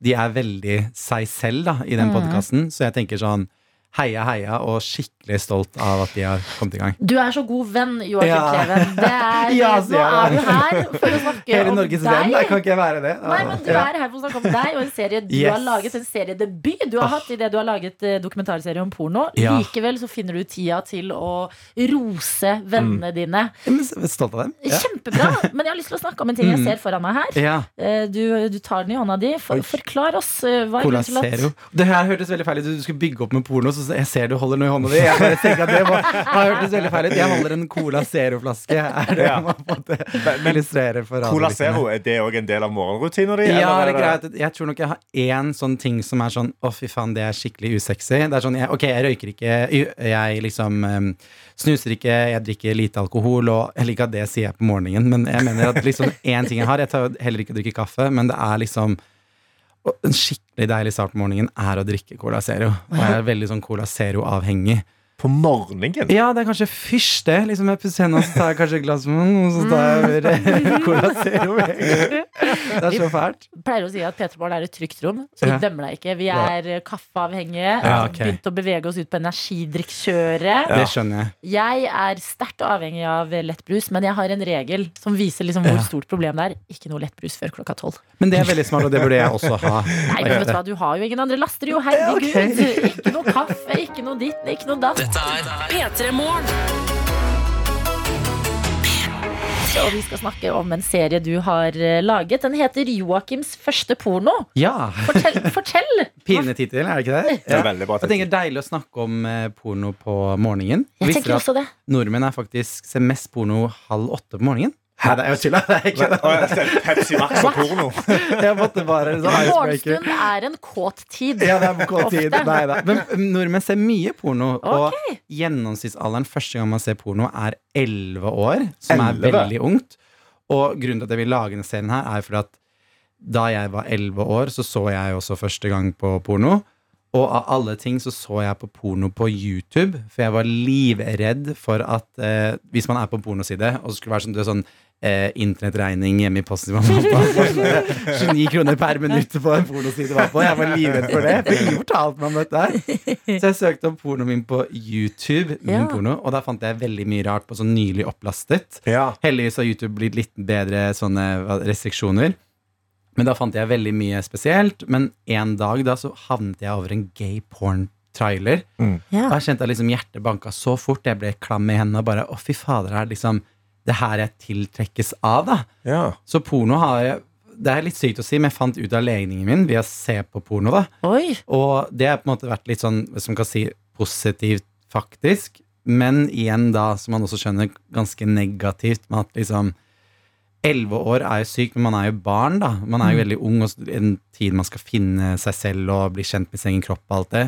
F: de er veldig seg selv da, i den
B: Mm.
F: podkasten, så jeg tenker sånn heia, heia, og skikkelig stolt av at de har kommet i gang.
B: Du er så god venn, Joakim
F: Ja.
B: Kleven. Det er,
F: Ja,
B: nå er du her for å snakke
F: Hele
B: om
F: Norges
B: deg.
F: venn, da kan ikke jeg være det?
B: Nei, men Du er her for å snakke om deg og en serie du
F: Yes.
B: har laget. En seriedebut du har hatt i det du har laget eh, dokumentarserie om porno. Likevel så finner du tida til å rose vennene dine.
F: Ja, men Stolt av dem?
B: Kjempebra! Men jeg har lyst til å snakke om en ting jeg
F: Mm.
B: ser foran meg her.
F: ja.
B: Eh, Du, du tar den i hånda di. For, forklar oss eh, hva er grunnen til at
F: Det her hørtes veldig feil ut. Du skulle bygge opp med porno, så jeg ser du holder noe i hånda di. Jeg bare tenker at det må, har hørtes veldig feil ut. Jeg holder en Cola Zero-flaske. Er det
C: Ja.
F: man på en illustrerer for
C: Cola. Zero, er det òg en del av morgenrutina di?
F: Ja, det er greit. Jeg tror nok jeg har én sånn ting som er sånn Å, fy faen, det er skikkelig usexy. Det er sånn, jeg, Ok, jeg røyker ikke, jeg liksom em, snuser ikke, jeg drikker lite alkohol, og eller ikke at det sier jeg på morgenen, men jeg mener at liksom én ting jeg har Jeg tar heller ikke å drikke kaffe, men det er liksom og En skikkelig deilig start på morgenen er å drikke Cola Zero. Og jeg er veldig sånn Cola Zero-avhengig.
C: På morgenen?
F: Ja, det er kanskje første det. Liksom jeg pusser hendene, så tar jeg kanskje et glass mm, og så tar jeg Cola Zero. Det er så fælt.
B: pleier å si at P3 Morgen er et trygt rom, så vi
F: Ja.
B: dømmer deg ikke. Vi er eh, kaffeavhengige.
F: Ja,
B: har. Begynt å bevege oss ut på energidrikkkjøret.
F: Det skjønner jeg.
B: Jeg er sterkt avhengig av lettbrus, men jeg har en regel som viser liksom hvor stort problem det er. Ikke noe lettbrus før klokka tolv.
F: Men det er veldig smart, og det burde jeg også ha.
B: Nei, men vet du hva, du har jo ingen andre laster, jo. Herregud. Ikke noe kaffe, ikke noe ditt, ikke noe datt.
D: Dette er
A: P3 Morgen.
B: Og vi skal snakke om en serie du har eh, laget. Den heter Joakims første porno.
F: Ja!
B: Fortell! fortell.
F: Pinlig tittel, er det ikke det?
C: Det er veldig bra
F: Jeg tenker det er Deilig å snakke om eh, porno på morgenen.
B: Jeg
F: Visste
B: tenker også det.
F: nordmenn er faktisk ser mest porno halv åtte på morgenen? Nei, det er jo tulla. Det er ikke det.
C: Jeg ser Pepsi Max og porno.
F: Jeg måtte bare en sånn icebreaker.
B: Morgenstund er en kåt tid.
F: Ja, det er en kåt tid. Nei da. Men mm, nordmenn ser mye porno.
B: Okay.
F: Og gjennomsnittsalderen første gang man ser porno, er 11 år, som er veldig ungt. Og grunnen til at jeg vil lage denne serien her, er for at da jeg var 11 år, så så jeg også første gang på porno. Og av alle ting så så jeg på porno på YouTube, for jeg var livredd for at eh, hvis man er på en pornoside, og så skulle det være sånn, du er sånn eh, internettregning hjemme i posten til mamma og pappa, sånn, 29 kroner per minutt på en pornoside var på. Jeg var livredd for det, for ingen fortalte meg om dette. Så jeg søkte opp pornoen min på YouTube, min
B: Ja.
F: porno, og da fant jeg veldig mye rart på sånn nylig opplastet.
C: Ja.
F: Heldigvis har YouTube blitt litt bedre sånne restriksjoner. Men da fant jeg veldig mye spesielt. Men en dag da så havnet jeg over en gay porn-trailer. Og
B: Ja.
F: jeg kjente at liksom hjertet banka så fort. Jeg ble klam i hendene og bare å, fy fader, her liksom det her jeg tiltrekkes av, da?
C: Ja.
F: Så porno har jeg Det er litt sykt å si, men jeg fant ut av legningen min ved å se på porno, da.
B: Oi.
F: Og det har på en måte vært litt sånn, som kan si, positivt, faktisk. Men igjen da, som man også skjønner, ganske negativt med at liksom Elleve år er jo sykt, men man er jo barn, da. Man er jo veldig ung, og en tid man skal finne seg selv og bli kjent med sin egen kropp og alt det.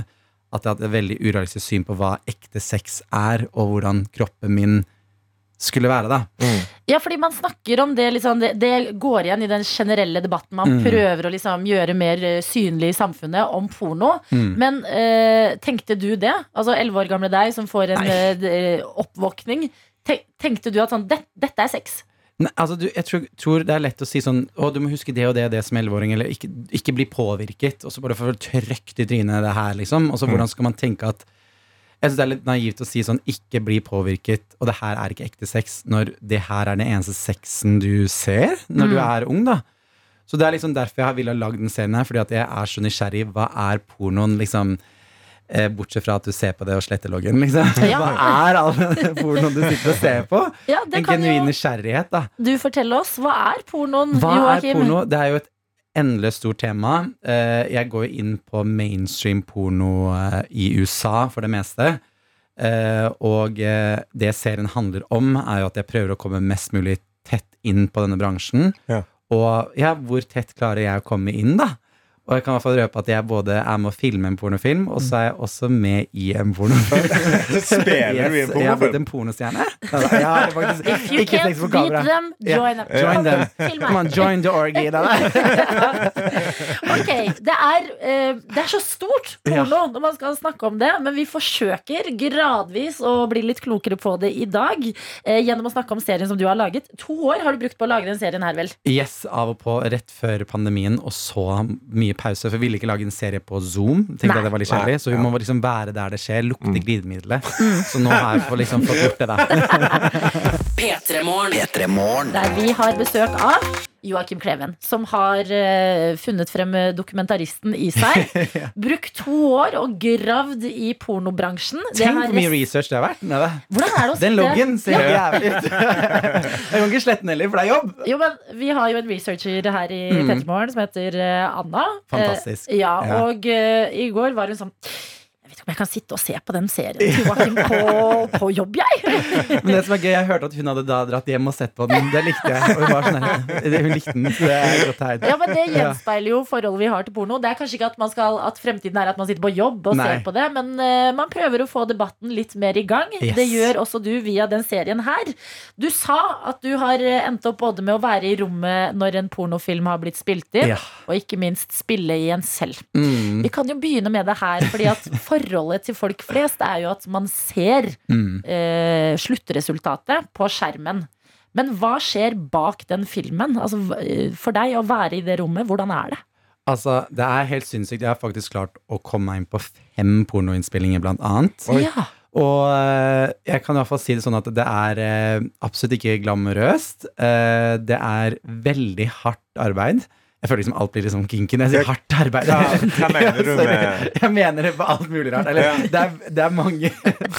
F: At jeg har hatt et veldig urealistisk syn på hva ekte sex er, og hvordan kroppen min skulle være, da.
B: Ja, fordi man snakker om det liksom, det, det går igjen i den generelle debatten. Man
F: Mm.
B: prøver å liksom gjøre mer eh, synlig i samfunnet om porno.
F: Mm.
B: Men eh, tenkte du det? Altså elleve år gamle deg som får en eh, oppvåkning. Te- Tenkte du at sånn, det, dette er sex?
F: Nei, altså du, jeg tror, tror det er lett å si sånn Å, du må huske det og det og det som 11-åring, eller ikke, ikke bli påvirket. Og så bare få trøkt i trynet det her, liksom. Og så hvordan skal man tenke at Jeg synes det er litt naivt å si sånn ikke bli påvirket, og det her er ikke ekte sex, når det her er den eneste sexen du ser når du er ung, da. Så det er liksom derfor jeg har villet lage den serien her, fordi at jeg er så nysgjerrig. Hva er pornoen, liksom? Eh, bortsett fra at du ser på det og sletter loggen, liksom.
B: Ja.
F: Hva er all den pornoen du sitter og ser på?
B: Ja,
F: En genuin
B: jo
F: nysgjerrighet, da.
B: du forteller oss. Hva er pornoen,
F: Hva er
B: Joakim?
F: porno? Det er jo et endeløst stort tema. Eh, Jeg går inn på mainstream porno eh, i USA for det meste. Eh, Og det serien handler om, er jo at jeg prøver å komme mest mulig tett inn på denne bransjen.
G: Ja.
F: Og ja, hvor tett klarer jeg å komme inn, da? Og jeg kan i hvert fall røpe at jeg både er med å filme en pornofilm, og så er jeg også med i en pornofilm.
G: Spiller du i en
F: pornofilm? jeg har blitt en pornostjerne. Jeg har faktisk
B: If you
F: ikke
B: can't
F: på
B: beat
F: kamera.
B: them, join them.
F: Join them. Come on, join the orgy. Da.
B: Ok, det er, eh, det er så stort porno når man skal snakke om det, men vi forsøker gradvis å bli litt klokere på det i dag eh, gjennom å snakke om serien som du har laget. To år har du brukt på å lage den serien her, vel?
F: Yes, av og på rett før pandemien, og så mye pause. For vi ville ikke lage en serie på Zoom. Tenkte
B: Nei.
F: at det var litt kjedelig Så vi må liksom være der det skjer, lukte glidemiddelet. Så nå har jeg fått liksom fått gjort det, der.
A: P3 Morgen.
D: P3 Morgen.
B: Der vi har besøk av Joakim Kleven, som har eh, funnet frem eh, dokumentaristen i seg. Brukt to år og gravd i pornobransjen.
F: Tenk hvor mye research det har vært. Nede.
B: Hvordan er det å
F: Den loggen ser
B: Ja.
F: jævlig ut. Jeg kan ikke slette den heller, for det er jobb.
B: Jo, men Vi har jo en researcher her i
F: Mm.
B: Petermorgen som heter eh, Anna.
F: Fantastisk.
B: Eh, ja,
F: Ja.
B: Og eh, i går var hun sånn vet ikke om jeg kan sitte og se på den serien til Joakim på, på jobb, jeg.
F: Men det som er gøy, jeg hørte at hun hadde da dratt hjem og sett på den. Det likte jeg. Og hun var sånn Hun likte den, så det er godt tegn.
B: Ja, men Det gjenspeiler jo forholdet vi har til porno. Det er kanskje ikke at, man skal, at fremtiden er at man sitter på jobb og
F: Nei.
B: ser på det, men uh, man prøver å få debatten litt mer i gang.
F: Yes.
B: Det gjør også du via den serien her. Du sa at du har eh, endt opp både med å være i rommet når en pornofilm har blitt spilt inn,
F: Ja.
B: og ikke minst spille i en selv.
F: Mm,
B: Vi kan jo begynne med det her, fordi at forholdet til folk flest er jo at man ser
F: mm.
B: eh, sluttresultatet på skjermen. Men hva skjer bak den filmen? Altså, for deg å være i det rommet, hvordan er det?
F: Altså, det er helt sinnssykt. Jeg har faktisk klart å komme meg inn på fem pornoinnspillinger, blant annet.
B: Ja.
F: Og eh, jeg kan i hvert fall si det sånn at det er eh, absolutt ikke glamorøst. Eh, det er veldig hardt arbeid. Jeg føler liksom alt blir liksom kinky når jeg sier hardt arbeid.
G: Ja, hva mener du med-
F: Jeg mener det på alt mulig rart. Eller, det, er, det er mange,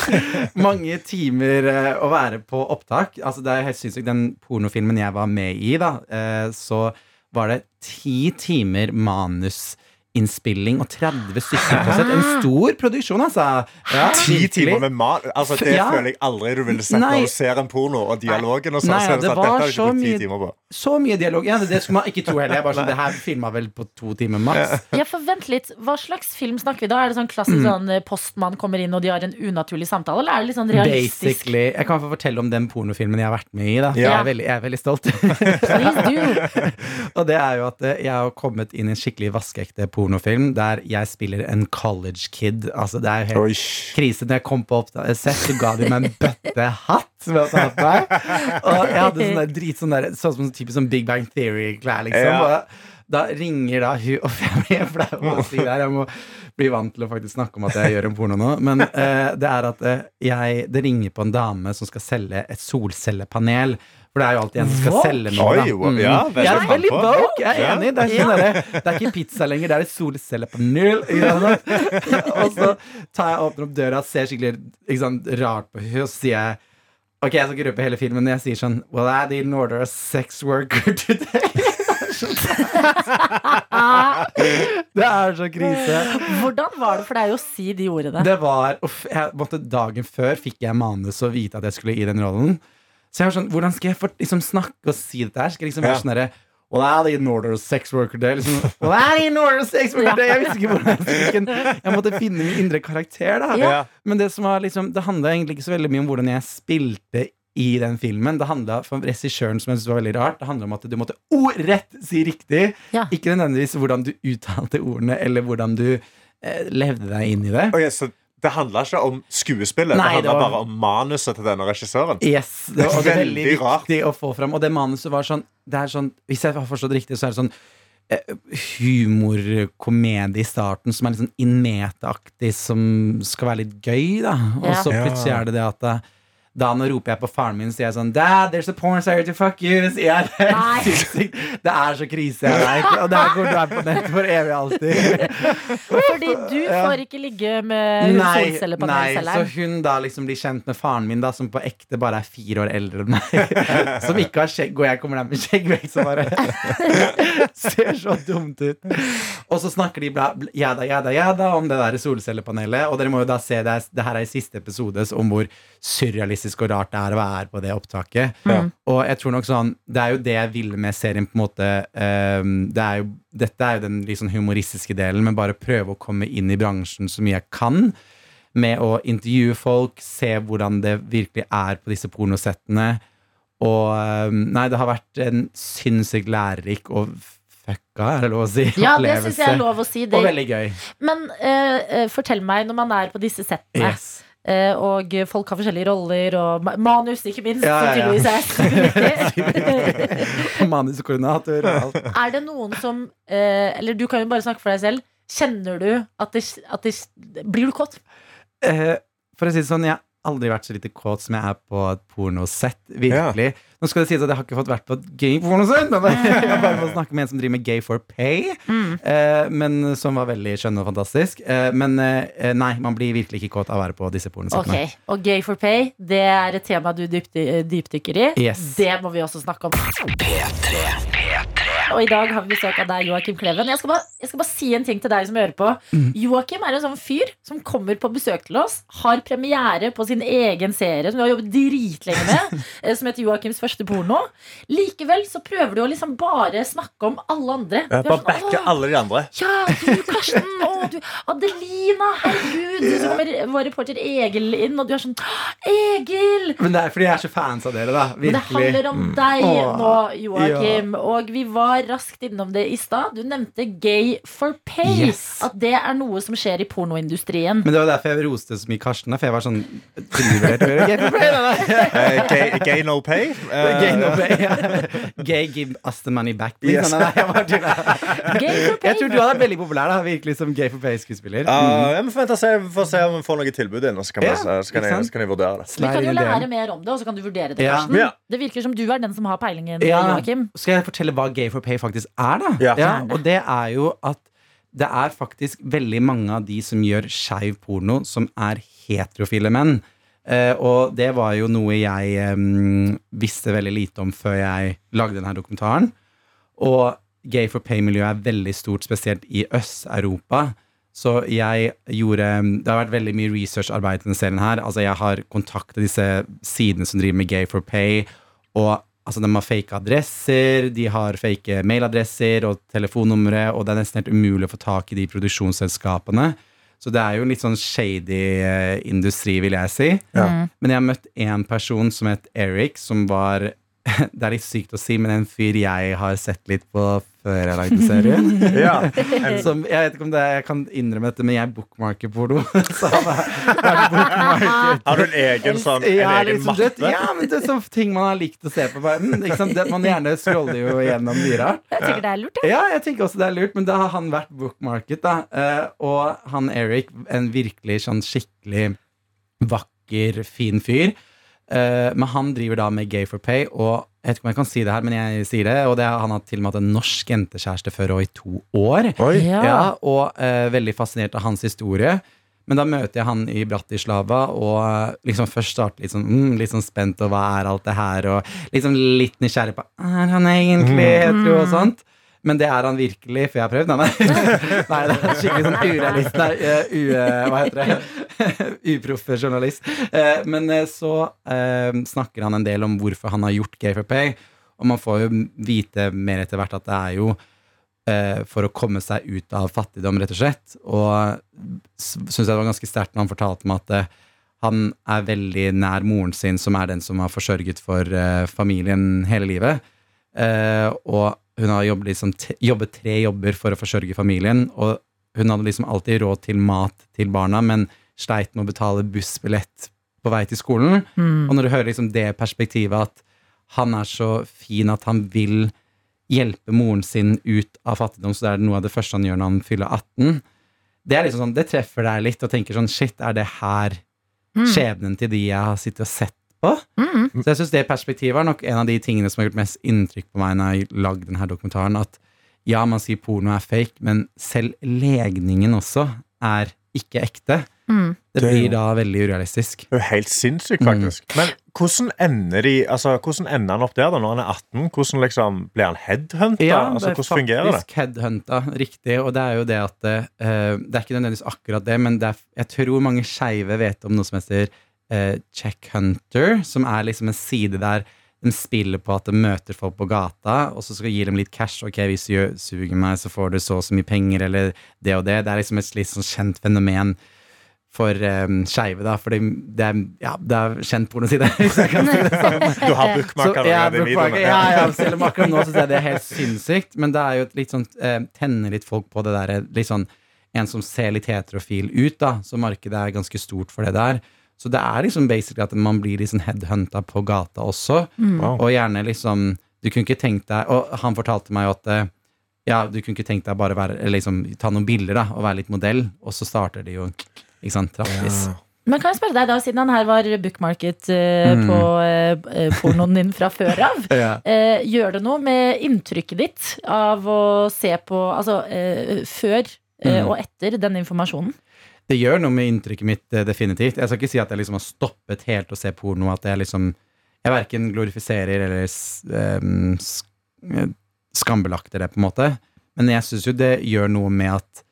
F: mange timer eh, å være på opptak. Altså, det er helt sinnssykt. Den pornofilmen jeg var med i, da, eh, så var det ti timer manus innspilling og 30 stykker på sett. En stor produksjon, altså. Ja,
G: Ti timer med mat? Altså, det
F: Ja.
G: føler jeg aldri du ville sett når du ser en porno og dialogen. Og så,
F: Nei,
G: så det
F: det
G: sånn,
F: var så mye-. Så mye dialog. Ja, det skulle man ikke tro heller. Jeg bare sånn, det her filma vel på to timer maks.
B: Ja, for vent litt. Hva slags film snakker vi da? Er det sånn klassisk sånn eh, postmann kommer inn og de har en unaturlig samtale, eller er det litt sånn realistisk?
F: Basically. Jeg kan få fortelle om den pornofilmen jeg har vært med i. Da. Jeg, er veldig, jeg er veldig stolt.
B: Please do.
F: Og det er jo at eh, jeg har kommet inn i en skikkelig vaskeekte pornofilm der jeg spiller en college kid. Altså, det er jo helt
G: Oi.
F: krise. Når jeg kom på opptak- sett, så ga de meg en bøttehatt som jeg hadde hatt meg. Og jeg hadde sånn der drit sånn der, sånn som typisk sånn Big Bang Theory-klær, liksom.
G: Ja.
F: Da ringer da hun Uff, jeg blir flau av å si det her. Jeg må bli vant til å faktisk snakke om at jeg gjør en porno nå. Men eh, det er at eh, jeg Det ringer på en dame som skal selge et solcellepanel. For det er jo alltid en som skal selge noe.
G: Oi, wow, ja,
F: jeg er veldig woke, jeg er
G: Ja.
F: enig. Det er, ikke, derre- det er ikke pizza lenger, det er et solcellepanel. Og så tar jeg åpner opp døra, ser skikkelig ikke sant, rart på henne, og så sier jeg Ok, jeg skal ikke røpe hele filmen, men jeg sier sånn Well, I didn't order a sex worker today. det er så krise.
B: Hvordan var det for deg å si de ordene?
F: Det var uff, jeg måtte Dagen før fikk jeg manus og vite at jeg skulle i den rollen. Så jeg var sånn, hvordan skal jeg for, liksom, snakke og si dette her? Skal jeg liksom være
G: Ja.
F: sånn Well, I didn't order of sex worker day. Liksom, well, I didn't order of sex worker day. Jeg visste ikke hvordan jeg skulle Jeg måtte finne min indre karakter, da.
G: Ja.
F: Men det som var liksom Det handla egentlig ikke så veldig mye om hvordan jeg spilte i den filmen. Det handla for regissøren, som jeg synes var veldig rart, det handla om at du måtte ordrett si riktig.
B: Ja.
F: Ikke nødvendigvis hvordan du uttalte ordene, eller hvordan du eh, levde deg inn i det.
G: Ok, så det handla ikke om skuespillet,
F: Nei,
G: det
F: det
G: handla
F: var-
G: bare om manuset til denne regissøren.
F: Yes, det var veldig,
G: Veldig rart.
F: viktig å få fram. Og det manuset var sånn, det er sånn Hvis jeg har forstått riktig, så er det sånn eh, humorkomedie i starten som er litt sånn innmeteaktig, som skal være litt gøy, da. Og
B: Ja.
F: så
G: Ja.
F: plutselig er det det at eh, Da nå roper jeg på faren min, sier jeg sånn Dad, there's a porn star to fuck you. Det. Det er så krise, jeg. Og det her kommer til å være på nett for evig og alltid.
B: Fordi du får ikke ligge med solcellepanelselgeren?
F: Nei, så hun da liksom blir kjent med faren min, da som på ekte bare er fire år eldre enn meg. Som ikke har skjegg, og jeg kommer der med skjeggvekst og bare ser så dumt ut. Og så snakker de bla, bla, jada, jada, jada om det der solcellepanelet. Og dere må jo da se det, det her er i siste episode om hvor surrealistisk og rart det er å være på det opptaket. Og jeg tror nok sånn Det er jo det jeg ville med serien, på en måte. ehm, det er jo, dette er jo den sånn humoristiske delen, men bare prøve å komme inn i bransjen så mye jeg kan. Med å intervjue folk, se hvordan det virkelig er på disse pornosettene. Og ehm, Nei, det har vært en sinnssykt lærerik og fucka, er det lov å si?
B: Ja, det syns jeg er lov å si.
F: Og veldig gøy.
B: Men eh, eh, fortell meg, når man er på disse settene,
F: Yes.
B: Eh, og folk har forskjellige roller, og manus, ikke minst,
F: Ja, ja, ja.
B: er.
F: Manuskoordinator og alt.
B: Er det noen som eh, Eller du kan jo bare snakke for deg selv. Kjenner du at det, at det Blir du kåt?
F: Eh, for å si det sånn, jeg har aldri vært så lite kåt som jeg er på et pornosett. Virkelig. Nå skal det sies at jeg har ikke fått vært på et gay pornosett, men jeg har bare fått snakke med en som driver med Gay for pay, eh, men som var veldig skjønn og fantastisk. Eh, men eh, nei, man blir virkelig ikke kåt av å være på disse pornosettene.
B: Ok, Og Gay for pay, det er et tema du dypdykker i.
F: Yes.
B: Det må vi også snakke om. Og i dag har vi besøk av deg, Joakim Kleven. Jeg skal, bare, jeg skal bare si en ting til deg som hører på. Joakim er en sånn fyr som kommer på besøk til oss, har premiere på sin egen serie som vi har jobbet dritlenge med, eh, som heter Joakims første porno. Likevel så prøver du å liksom bare snakke om alle andre. Jeg er
C: Bare
B: sånn,
C: backe alle de andre.
B: ja, du Karsten, å, du Adelina, herregud. Så kommer vår reporter Egil inn, og du er sånn Egil!
F: Men det er fordi jeg er så fans av dere, da.
B: Men det handler om deg nå, Joakim. Og vi var raskt innom det i stad. Du nevnte Gay for pay.
F: Yes.
B: At det er noe som skjer i pornoindustrien.
F: Men det var derfor jeg roste så mye Karsten. For jeg var sånn. Gay for pay.
C: Eh, gay, gay no pay. Uh,
F: Gay, no pay, ja. Gay give us the money back, please.
C: Yes.
F: Nei, nei, jeg, bare.
B: Gay for pay.
F: jeg tror du hadde vært veldig populær da, virkelig som gay for pay-skuespiller.
C: Ja, jeg må forvente å se, om vi får noe tilbud inn, og så kan,
F: Ja,
C: vi, så kan, jeg, så kan jeg vurdere det.
B: Vi kan jo lære mer om det, og så kan du vurdere det. Karsten.
C: Ja.
B: Det virker som du er den som har peilingen,
F: Ja. Skal jeg fortelle hva gay for pay faktisk er, da?
C: Ja.
F: og det er jo at det er faktisk veldig mange av de som gjør skeiv porno, som er heterofile menn. Uh, og det var jo noe jeg um, visste veldig lite om før jeg lagde denne dokumentaren. Og gay for pay-miljøet er veldig stort, spesielt i Øst-Europa. Så jeg gjorde Det har vært veldig mye researcharbeid i denne serien her. Altså, jeg har kontaktet disse sidene som driver med gay for pay, og altså, de har fake adresser, de har fake mailadresser og telefonnumre, og det er nesten helt umulig å få tak i de produksjonsselskapene. Så det er jo en litt sånn shady eh, industri, vil jeg si. Men jeg har møtt én person som het Eric, som var Det er litt sykt å si, men en fyr jeg har sett litt på før jeg lagde serien.
C: Ja.
F: Som, jeg vet ikke om det er, jeg kan innrømme dette, men jeg bookmarker porno.
C: Har du en egen, sånn, en
F: Ja,
C: egen
F: liksom, det, ja, men det er sånn ting man har likt å se på. Bare, mm, ikke sant? Det, man gjerne scroller jo gjennom dyra.
B: Jeg tenker det er lurt.
F: Ja, jeg tenker også det er lurt, men da har han vært bookmarket, da. Eh, og han Eric, en virkelig sånn skikkelig vakker, fin fyr. Eh, men han driver da med Gay for pay, og jeg vet ikke om jeg kan si det her, men jeg sier det. Og det, er- han har til og med hatt en norsk jentekjæreste før og i to år.
C: Oi.
B: Ja.
F: Ja, og uh, veldig fascinert av hans historie. Men da møter jeg han i Bratislava, og eh, liksom først starter litt sånn, mm, litt sånn spent, og hva er alt det her, og liksom litt nysgjerrig på Er han egentlig hetero og sånt? Men det er han virkelig, for jeg har prøvd. Nei, nei. nei det er skikkelig sånn urealist. Nei, uh, u, eh, hva heter det? Uproffe journalist. Eh, men eh, så eh, snakker han en del om hvorfor han har gjort Gay for Pay, og man får jo vite mer etter hvert at det er jo for å komme seg ut av fattigdom, rett og slett. Og syns jeg det var ganske sterkt når han fortalte meg at han er veldig nær moren sin, som er den som har forsørget for familien hele livet. Og hun har jobbet, liksom, jobbet tre jobber for å forsørge familien. Og hun hadde liksom alltid råd til mat til barna, men sleit med å betale bussbillett på vei til skolen. Og når du hører liksom det perspektivet at han er så fin at han vil hjelpe moren sin ut av fattigdom, så det er noe av det første han gjør når han fyller 18. Det er liksom sånn, det treffer deg litt, og tenker sånn Shit, er det her skjebnen til de jeg har sittet og sett på.
B: Mm.
F: Så jeg synes det perspektivet er nok en av de tingene som har gjort mest inntrykk på meg når jeg lagde denne dokumentaren. At ja, man sier porno er fake, men selv legningen også er ikke ekte.
B: Mm.
F: Det blir da veldig urealistisk.
G: Det er jo helt sinnssykt, faktisk. Men hvordan ender, de, altså, hvordan ender han opp der da, når han er 18? Hvordan liksom, Blir han headhunta?
F: Ja,
G: altså,
F: det
G: hvordan fungerer det?
F: faktisk headhunta, riktig. Og det er jo det at uh, Det er ikke nødvendigvis akkurat det, men det er, jeg tror mange skeive vet om noe som heter uh, Check Hunter, som er liksom en side der de spiller på at de møter folk på gata, og så skal gi dem litt cash. Ok, hvis du suger meg, så får du så og så mye penger, eller det og det. Det er liksom et litt sånn kjent fenomen for um, skeive, da. Fordi det er, ja, det er kjent pornoside. si sånn.
G: Du har bookmarka
F: ja,
G: i
F: bookmarker, ja, ja, selv om akkurat nå synes jeg det er helt sinnssykt. Men det er jo litt sånn eh, tenner litt folk på det der litt sånn En som ser litt heterofil ut, da. Så markedet er ganske stort for det der. Så det er liksom basically at man blir liksom headhunta på gata også.
G: Wow.
F: Og gjerne liksom Du kunne ikke tenkt deg Og han fortalte meg jo at eh, ja, du kunne ikke tenkt deg bare være, eller liksom, ta noen bilder da, og være litt modell, og så starter de jo ikke sant, trappvis.
B: Men kan jeg spørre deg da, siden han her var bookmarket eh,
F: Mm.
B: på eh, pornoen din fra før av.
F: Ja.
B: Eh, gjør det noe med inntrykket ditt av å se på Altså eh, før eh,
F: Mm.
B: og etter den informasjonen?
F: Det gjør noe med inntrykket mitt, eh, definitivt. Jeg skal ikke si at jeg liksom har stoppet helt å se porno. At jeg liksom Jeg verken glorifiserer eller s- sk- eh, skambelagter det, på en måte. Men jeg syns jo det gjør noe med at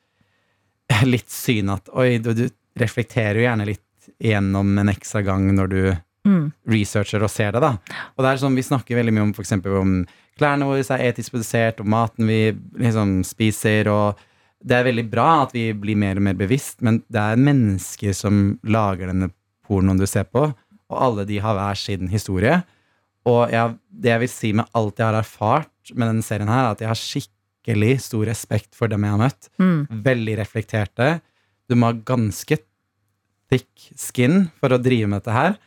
F: Litt syn at Oi, du, du reflekterer jo gjerne litt gjennom en ekstra gang når du
B: Mm.
F: researcher og ser det, da. Og det er sånn, Vi snakker veldig mye om eksempel om klærne våre er etisk produsert, og maten vi liksom spiser, og det er veldig bra at vi blir mer og mer bevisst, men det er mennesker som lager denne pornoen du ser på, og alle de har hver sin historie. Og jeg, det jeg vil si med alt jeg har erfart med denne serien her, er at jeg har skikkelig stor respekt for dem jeg har møtt.
B: Mm.
F: Veldig reflekterte. Du må ha ganske thick skin for å drive med dette her.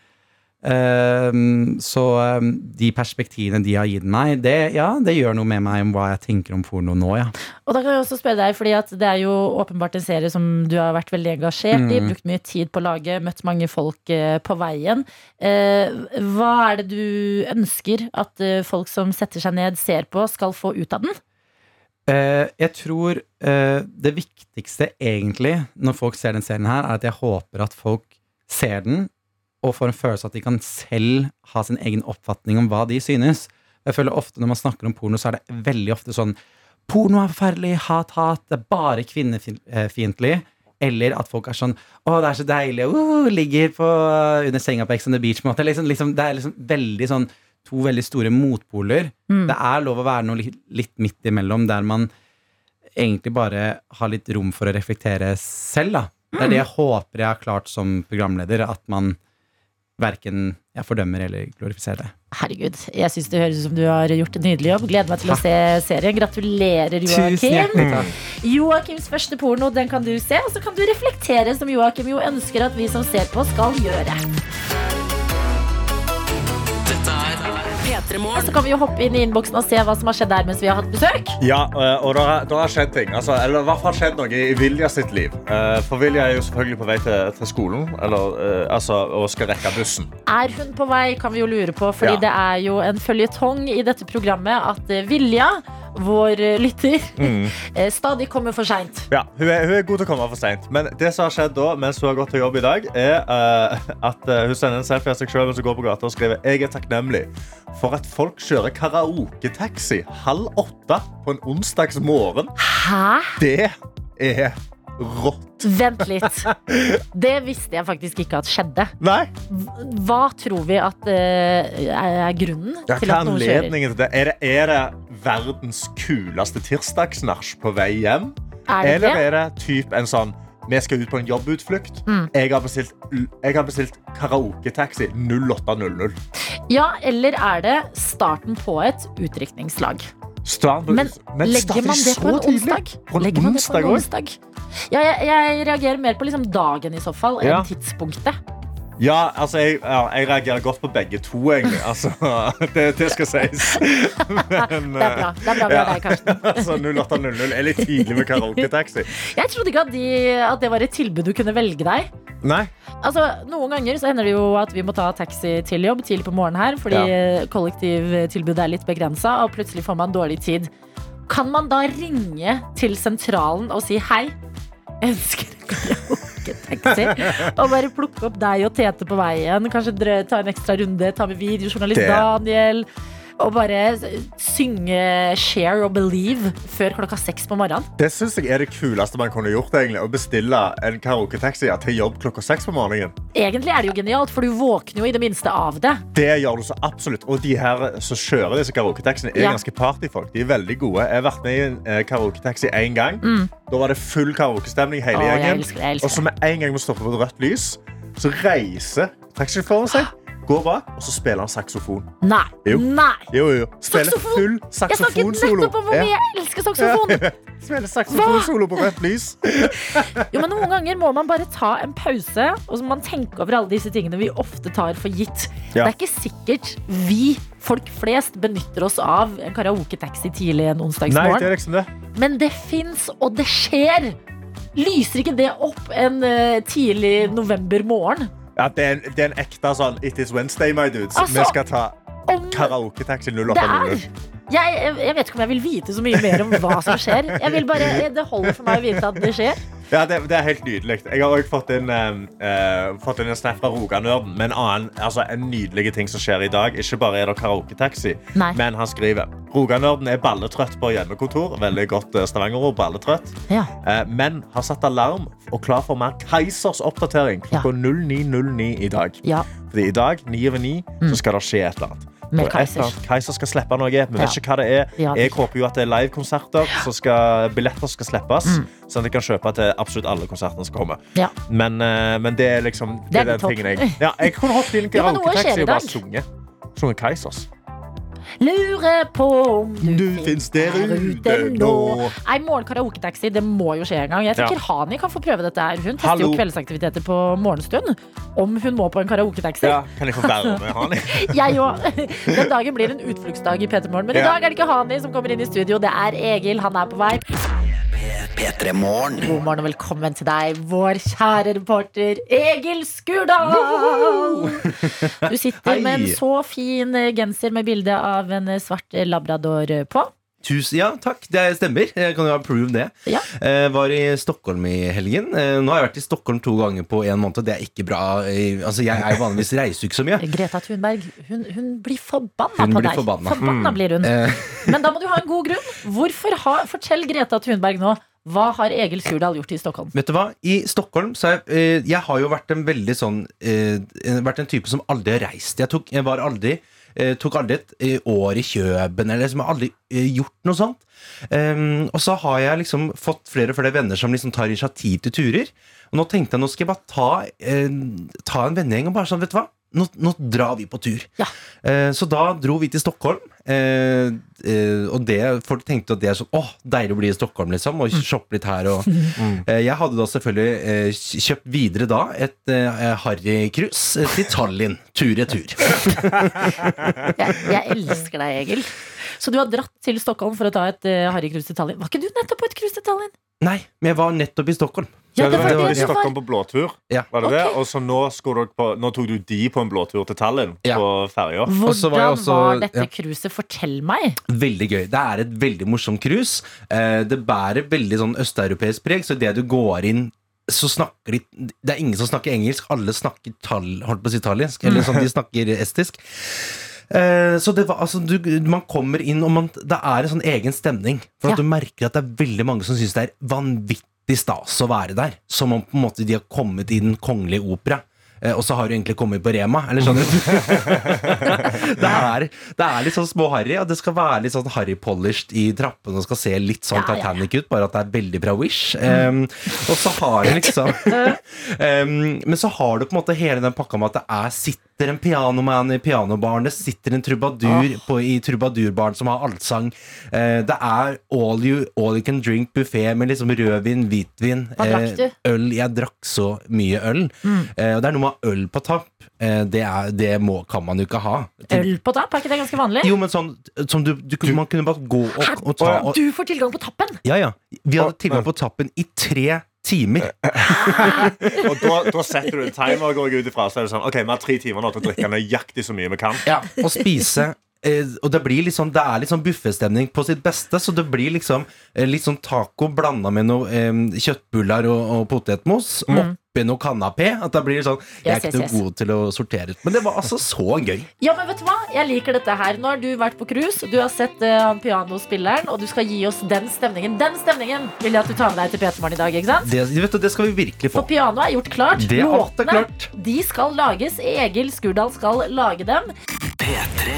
F: Ehm, så ehm, de perspektivene de har gitt meg, det, ja, det gjør noe med meg om hva jeg tenker om porno nå, ja.
B: Og da kan jeg også spørre deg, fordi at det er jo åpenbart en serie som du har vært veldig engasjert i,
F: Mm.
B: brukt mye tid på å lage, møtt mange folk eh, på veien. Eh, hva er det du ønsker at eh, folk som setter seg ned, ser på, skal få ut av den?
F: Eh, jeg tror eh, det viktigste egentlig når folk ser den serien her, er at jeg håper at folk ser den og får en følelse av at de kan selv ha sin egen oppfatning om hva de synes. Jeg føler ofte Når man snakker om porno, så er det veldig ofte sånn Porno er forferdelig, hat, hat, det er bare kvinnefiendtlig. Eller at folk er sånn Å, det er så deilig, uh, ligger på, under senga på Ex on the Beach. Liksom, liksom, det er liksom veldig sånn to veldig store motpoler.
B: Mm.
F: Det er lov å være noe litt, litt midt imellom, der man egentlig bare har litt rom for å reflektere selv. da. Det er det jeg håper jeg har klart som programleder, at man verken jeg fordømmer eller glorifiserer det.
B: Herregud, jeg syns det høres ut som du har gjort en nydelig jobb. Gleder meg til å se serien. Gratulerer, Joakim. Joakims første porno, den kan du se. Og så kan du reflektere, som Joakim jo ønsker at vi som ser på, skal gjøre.
A: Dette er P3
B: Så kan vi jo hoppe inn i innboksen og se hva som har skjedd der mens vi har hatt besøk.
C: Ja, eh, og det har, skjedd ting. Altså, eller i hvert fall skjedd noe i Vilja sitt liv. Eh, For Vilja er jo selvfølgelig på vei til, til skolen, eller eh, altså, og skal rekke bussen.
B: Er hun på vei, kan vi jo lure på, fordi
C: Ja.
B: det er jo en føljetong i dette programmet at Vilja, vår eh, lytter, mm. stadig kommer for seint.
C: Ja, hun er, hun er god til å komme for sent. Men det som har skjedd da, mens hun har gått til jobb i dag, er uh, at eh, hun sender en selfie av seg selv mens hun går på gata og skriver Jeg er takknemlig for at folk kjører karaoketaxi halv åtte på en onsdags morgen.
B: Hæ?
C: Det er rått.
B: Vent litt. Det visste jeg faktisk ikke at skjedde.
C: Nei?
B: Hva tror vi at uh, er grunnen
C: Ja,
B: til at noen kjører?
C: til det? Er, det? er det verdens kuleste tirsdagsnach på vei hjem?
B: Er det
C: Eller
B: det?
C: er det typ en sånn vi skal ut på en jobbutflukt.
B: Mm.
C: Jeg, har bestilt, jeg har bestilt karaoketaxi 0800.
B: Ja, eller er det starten på et utdrikningslag?
C: Start,
B: Men legger man det på en onsdag?
C: På en
B: Legger man det på en onsdag? Ja, jeg, jeg reagerer mer på liksom dagen i så fall,
C: Ja.
B: tidspunktet.
C: Ja, altså, jeg, ja, jeg reagerer godt på begge to, egentlig. Altså, det, det skal sies. Men,
B: Det er bra. Det er bra med ja. deg, Karsten.
C: altså, 0800 er litt tidlig med karaoketaxi.
B: Jeg trodde ikke at, de, at det var et tilbud du kunne velge deg.
C: Nei.
B: Altså, Noen ganger så hender det jo at vi må ta taxi til jobb tidlig på morgenen her, fordi kollektivtilbudet er litt begrensa, og plutselig får man dårlig tid. Kan man da ringe til sentralen og si hei? Ønsker karaoke-taxi. Og bare plukke opp deg og Tete på veien. Kanskje ta en ekstra runde, ta med videojournalist
C: Det-
B: Daniel. Og bare synge 'Share or Believe' før klokka seks på morgenen.
C: Det syns jeg er det kuleste man kunne gjort. egentlig Å bestille en karaoketaxi til jobb klokka seks på morgenen.
B: Egentlig er det jo genialt, for du våkner jo i det minste av det.
C: Det gjør du så absolutt. Og de her som kjører disse karaoketaxiene, er
B: Ja.
C: ganske partyfolk. De er veldig gode. Jeg har vært med i en eh, karaoketaxi én gang. Da var det full karaokestemning hele
B: Mm.
C: Gjengen. Og så med en gang vi stopper på et rødt lys, så reiser taxisjåføren seg, går bak, og så spiller han saksofon.
B: Nei.
C: Jo.
B: Nei.
C: Jo, jo. Spiller
B: Saksofon?
C: full
B: Jeg snakket
C: saksofonsolo.
B: nettopp om hvor mye jeg elsker saksofon.
C: Spiller saksofonsolo på rødt lys.
B: Jo, men Noen ganger må man bare ta en pause og så må man tenke over alle disse tingene vi ofte tar for gitt.
C: Ja.
B: Det er ikke sikkert vi, folk flest, benytter oss av en karaoke-taxi tidlig en
C: Nei, det
B: onsdagsmorgen.
C: er liksom det.
B: Men det fins, og det skjer! Lyser ikke det opp en eh, tidlig novembermorgen?
C: Ja, det, er en, det er en ekte sånn It is Wednesday, my dudes.
B: Altså,
C: vi skal ta karaoketaxi 0800.
B: jeg, jeg, vet ikke om jeg vil vite så mye mer om hva som skjer. Jeg vil bare, Det holder for meg å vite at det skjer.
C: Ja, det, det er helt nydelig. Jeg har også fått inn, uh, eh, fått inn en snap fra Roganørden med en annen, altså en nydelig ting som skjer i dag. Ikke bare er det karaoketaxi, men han skriver Roganørden er balletrøtt på hjemmekontor. Veldig godt stavangerord, Stavanger-ord. Balletrøtt.
B: Ja.
C: Uh, men har satt alarm og klar for mer Keisers oppdatering klokka 09.09 i dag.
B: ja.
C: Fordi i dag, 9 over 9, så skal det skje et eller annet.
B: Med
C: annet. Kaiser skal slippe noe. Vi vet ikke hva det er. Jeg håper jo at det er livekonserter, billetter skal slippes.
B: Mm.
C: Sånn at jeg kan kjøpe til absolutt alle konsertene som kommer. Men, eh, men det er liksom
B: Det er
C: den tingen jeg Ja, jeg kunne hoppet inn i en karaoketaxi og bare sunget. Sunget Keisers.
B: Lurer på om du,
C: Du finnes der ute nå.
B: Ei morgen karaoketaxi, det må jo skje en gang. Jeg tenker Hani kan få prøve dette her. Hun tester
C: Hallo.
B: jo kveldsaktiviteter på morgenstund. Om hun må på en karaoketaxi.
C: Ja, kan jeg få være med, Hani?
B: Jeg òg. Den dagen blir en utfluktsdag i P3 Morgen. Men i dag er det ikke Hani som kommer inn i studio, det er Egil. Han er på vei.
D: P3 Morgen.
B: God morgen og velkommen til deg, vår kjære reporter Egil Skurdal. Du sitter med en så fin genser med bilde av en svart labrador på.
H: Tusen, ja, takk. Det stemmer. Jeg kan jo approve det.
B: Ja.
H: Eh, var i Stockholm i helgen. Eh, nå har jeg vært i Stockholm to ganger på en måned. Det er ikke bra. Eh, altså, jeg er jo vanligvis reiser ikke så mye.
B: Greta Thunberg hun, hun blir forbanna
H: Hun
B: på
H: blir
B: deg.
H: forbanna.
B: Forbanna blir hun.
H: Eh,
B: Men da må du ha en god grunn. Hvorfor ha, Fortell Greta Thunberg nå. Hva har Egil Surdal gjort i Stockholm?
H: vet du hva? I Stockholm så jeg, eh, jeg har jo vært en veldig sånn eh, Vært en type som aldri har reist. Jeg, tok, jeg var aldri eh, tok aldri et eh, år i Kjøben, eller liksom, har aldri eh, gjort noe sånt. Um, og så har jeg liksom fått flere og flere venner som liksom tar initiativ til turer. Og nå tenkte jeg nå skal jeg bare ta, eh, ta en vennegjeng og bare sånn, vet du hva? Nå, nå drar vi på tur.
B: Ja.
H: Eh, så da dro vi til Stockholm. Eh, eh, og det, folk tenkte at det er sånn Åh, deilig å bli i Stockholm, liksom. Og shoppe litt her. Og, eh, jeg hadde da selvfølgelig eh, kjøpt videre da et eh, harrycruise eh, til Tallinn. Tur-retur.
B: Jeg, jeg elsker deg, Egil. Så du har dratt til Stockholm for å ta et uh, harrycruise til Tallinn. Var ikke du nettopp på et cruise til Tallinn?
H: Nei, men jeg var nettopp i Stockholm.
B: Ja, det
C: det
B: var det
C: i
B: det var.
C: Stockholm på blåtur.
H: Ja.
C: Var det det? Og så nå, dere på, nå tok du de på en blåtur til Tallinn
H: Ja.
C: på ferja.
B: Hvordan
H: var også-
B: var dette
H: ja.
B: Fortell meg.
H: Veldig gøy. Det er et veldig morsomt cruise. Eh, det bærer veldig sånn østeuropeisk preg, så idet du går inn så snakker de Det er ingen som snakker engelsk, alle snakker tall, holdt på å si italiensk. Eller sånn, de snakker estisk. Eh, Så det var, altså, du, man kommer inn, og man, det er en sånn egen stemning. For
B: Ja.
H: at du merker at det er veldig mange som syns det er vanvittig stas å være der. Som om på en måte de har kommet i Den kongelige opera. Eh, Og så har du egentlig kommet på Rema. Eller skjønner du? det, er, det er litt sånn småharry, og det skal være litt sånn harry-polished i trappene og skal se litt sånn
B: Ja, Titanic ja.
H: Ut, bare at det er veldig bra Wish. Um, og så har du liksom um, Men så har du på en måte hele den pakka med at det er sitter en pianoman i pianobaren, det sitter en trubadur på, i trubadurbaren som har allsang. Eh, det er all you, all you can drink buffé med liksom rødvin, hvitvin,
B: Hva drakk du?
H: eh, øl. Jeg drakk så mye øl. Eh, og det er noe med øl på tapp. Eh, det er, det må, kan man jo ikke ha.
B: Øl på tapp, er ikke det ganske vanlig?
H: Jo, men sånn som du, du, Man kunne bare gå og, og ta og,
B: Du får tilgang på tappen!
H: Ja, ja. Vi hadde tilgang på tappen i tre timer.
C: Og da, da setter du en timer, og går ut ifra. Så er det sånn, ok, vi har tre timer nå til å drikke nøyaktig så mye vi kan.
H: Ja, og spise eh, Og det blir sånn Det er litt sånn buffestemning på sitt beste, så det blir liksom eh, litt sånn taco blanda med noe eh, kjøttbuller og, og potetmos oppi noe kanapé. At da blir det sånn Jeg er
B: Yes,
H: ikke
B: yes,
H: noe god til å sortere ut. Men det var altså så gøy.
B: Ja, men vet du hva? Jeg liker dette her. Nå har du vært på cruise, du har sett han uh, pianospilleren, og du skal gi oss den stemningen. Den stemningen vil jeg at du tar med deg til P3 Morgen i dag, ikke sant?
H: Det, vet du, det skal vi virkelig få.
B: For pianoet er gjort klart.
H: Det er alt er klart.
B: de skal lages. Egil Skurdal skal lage dem. P3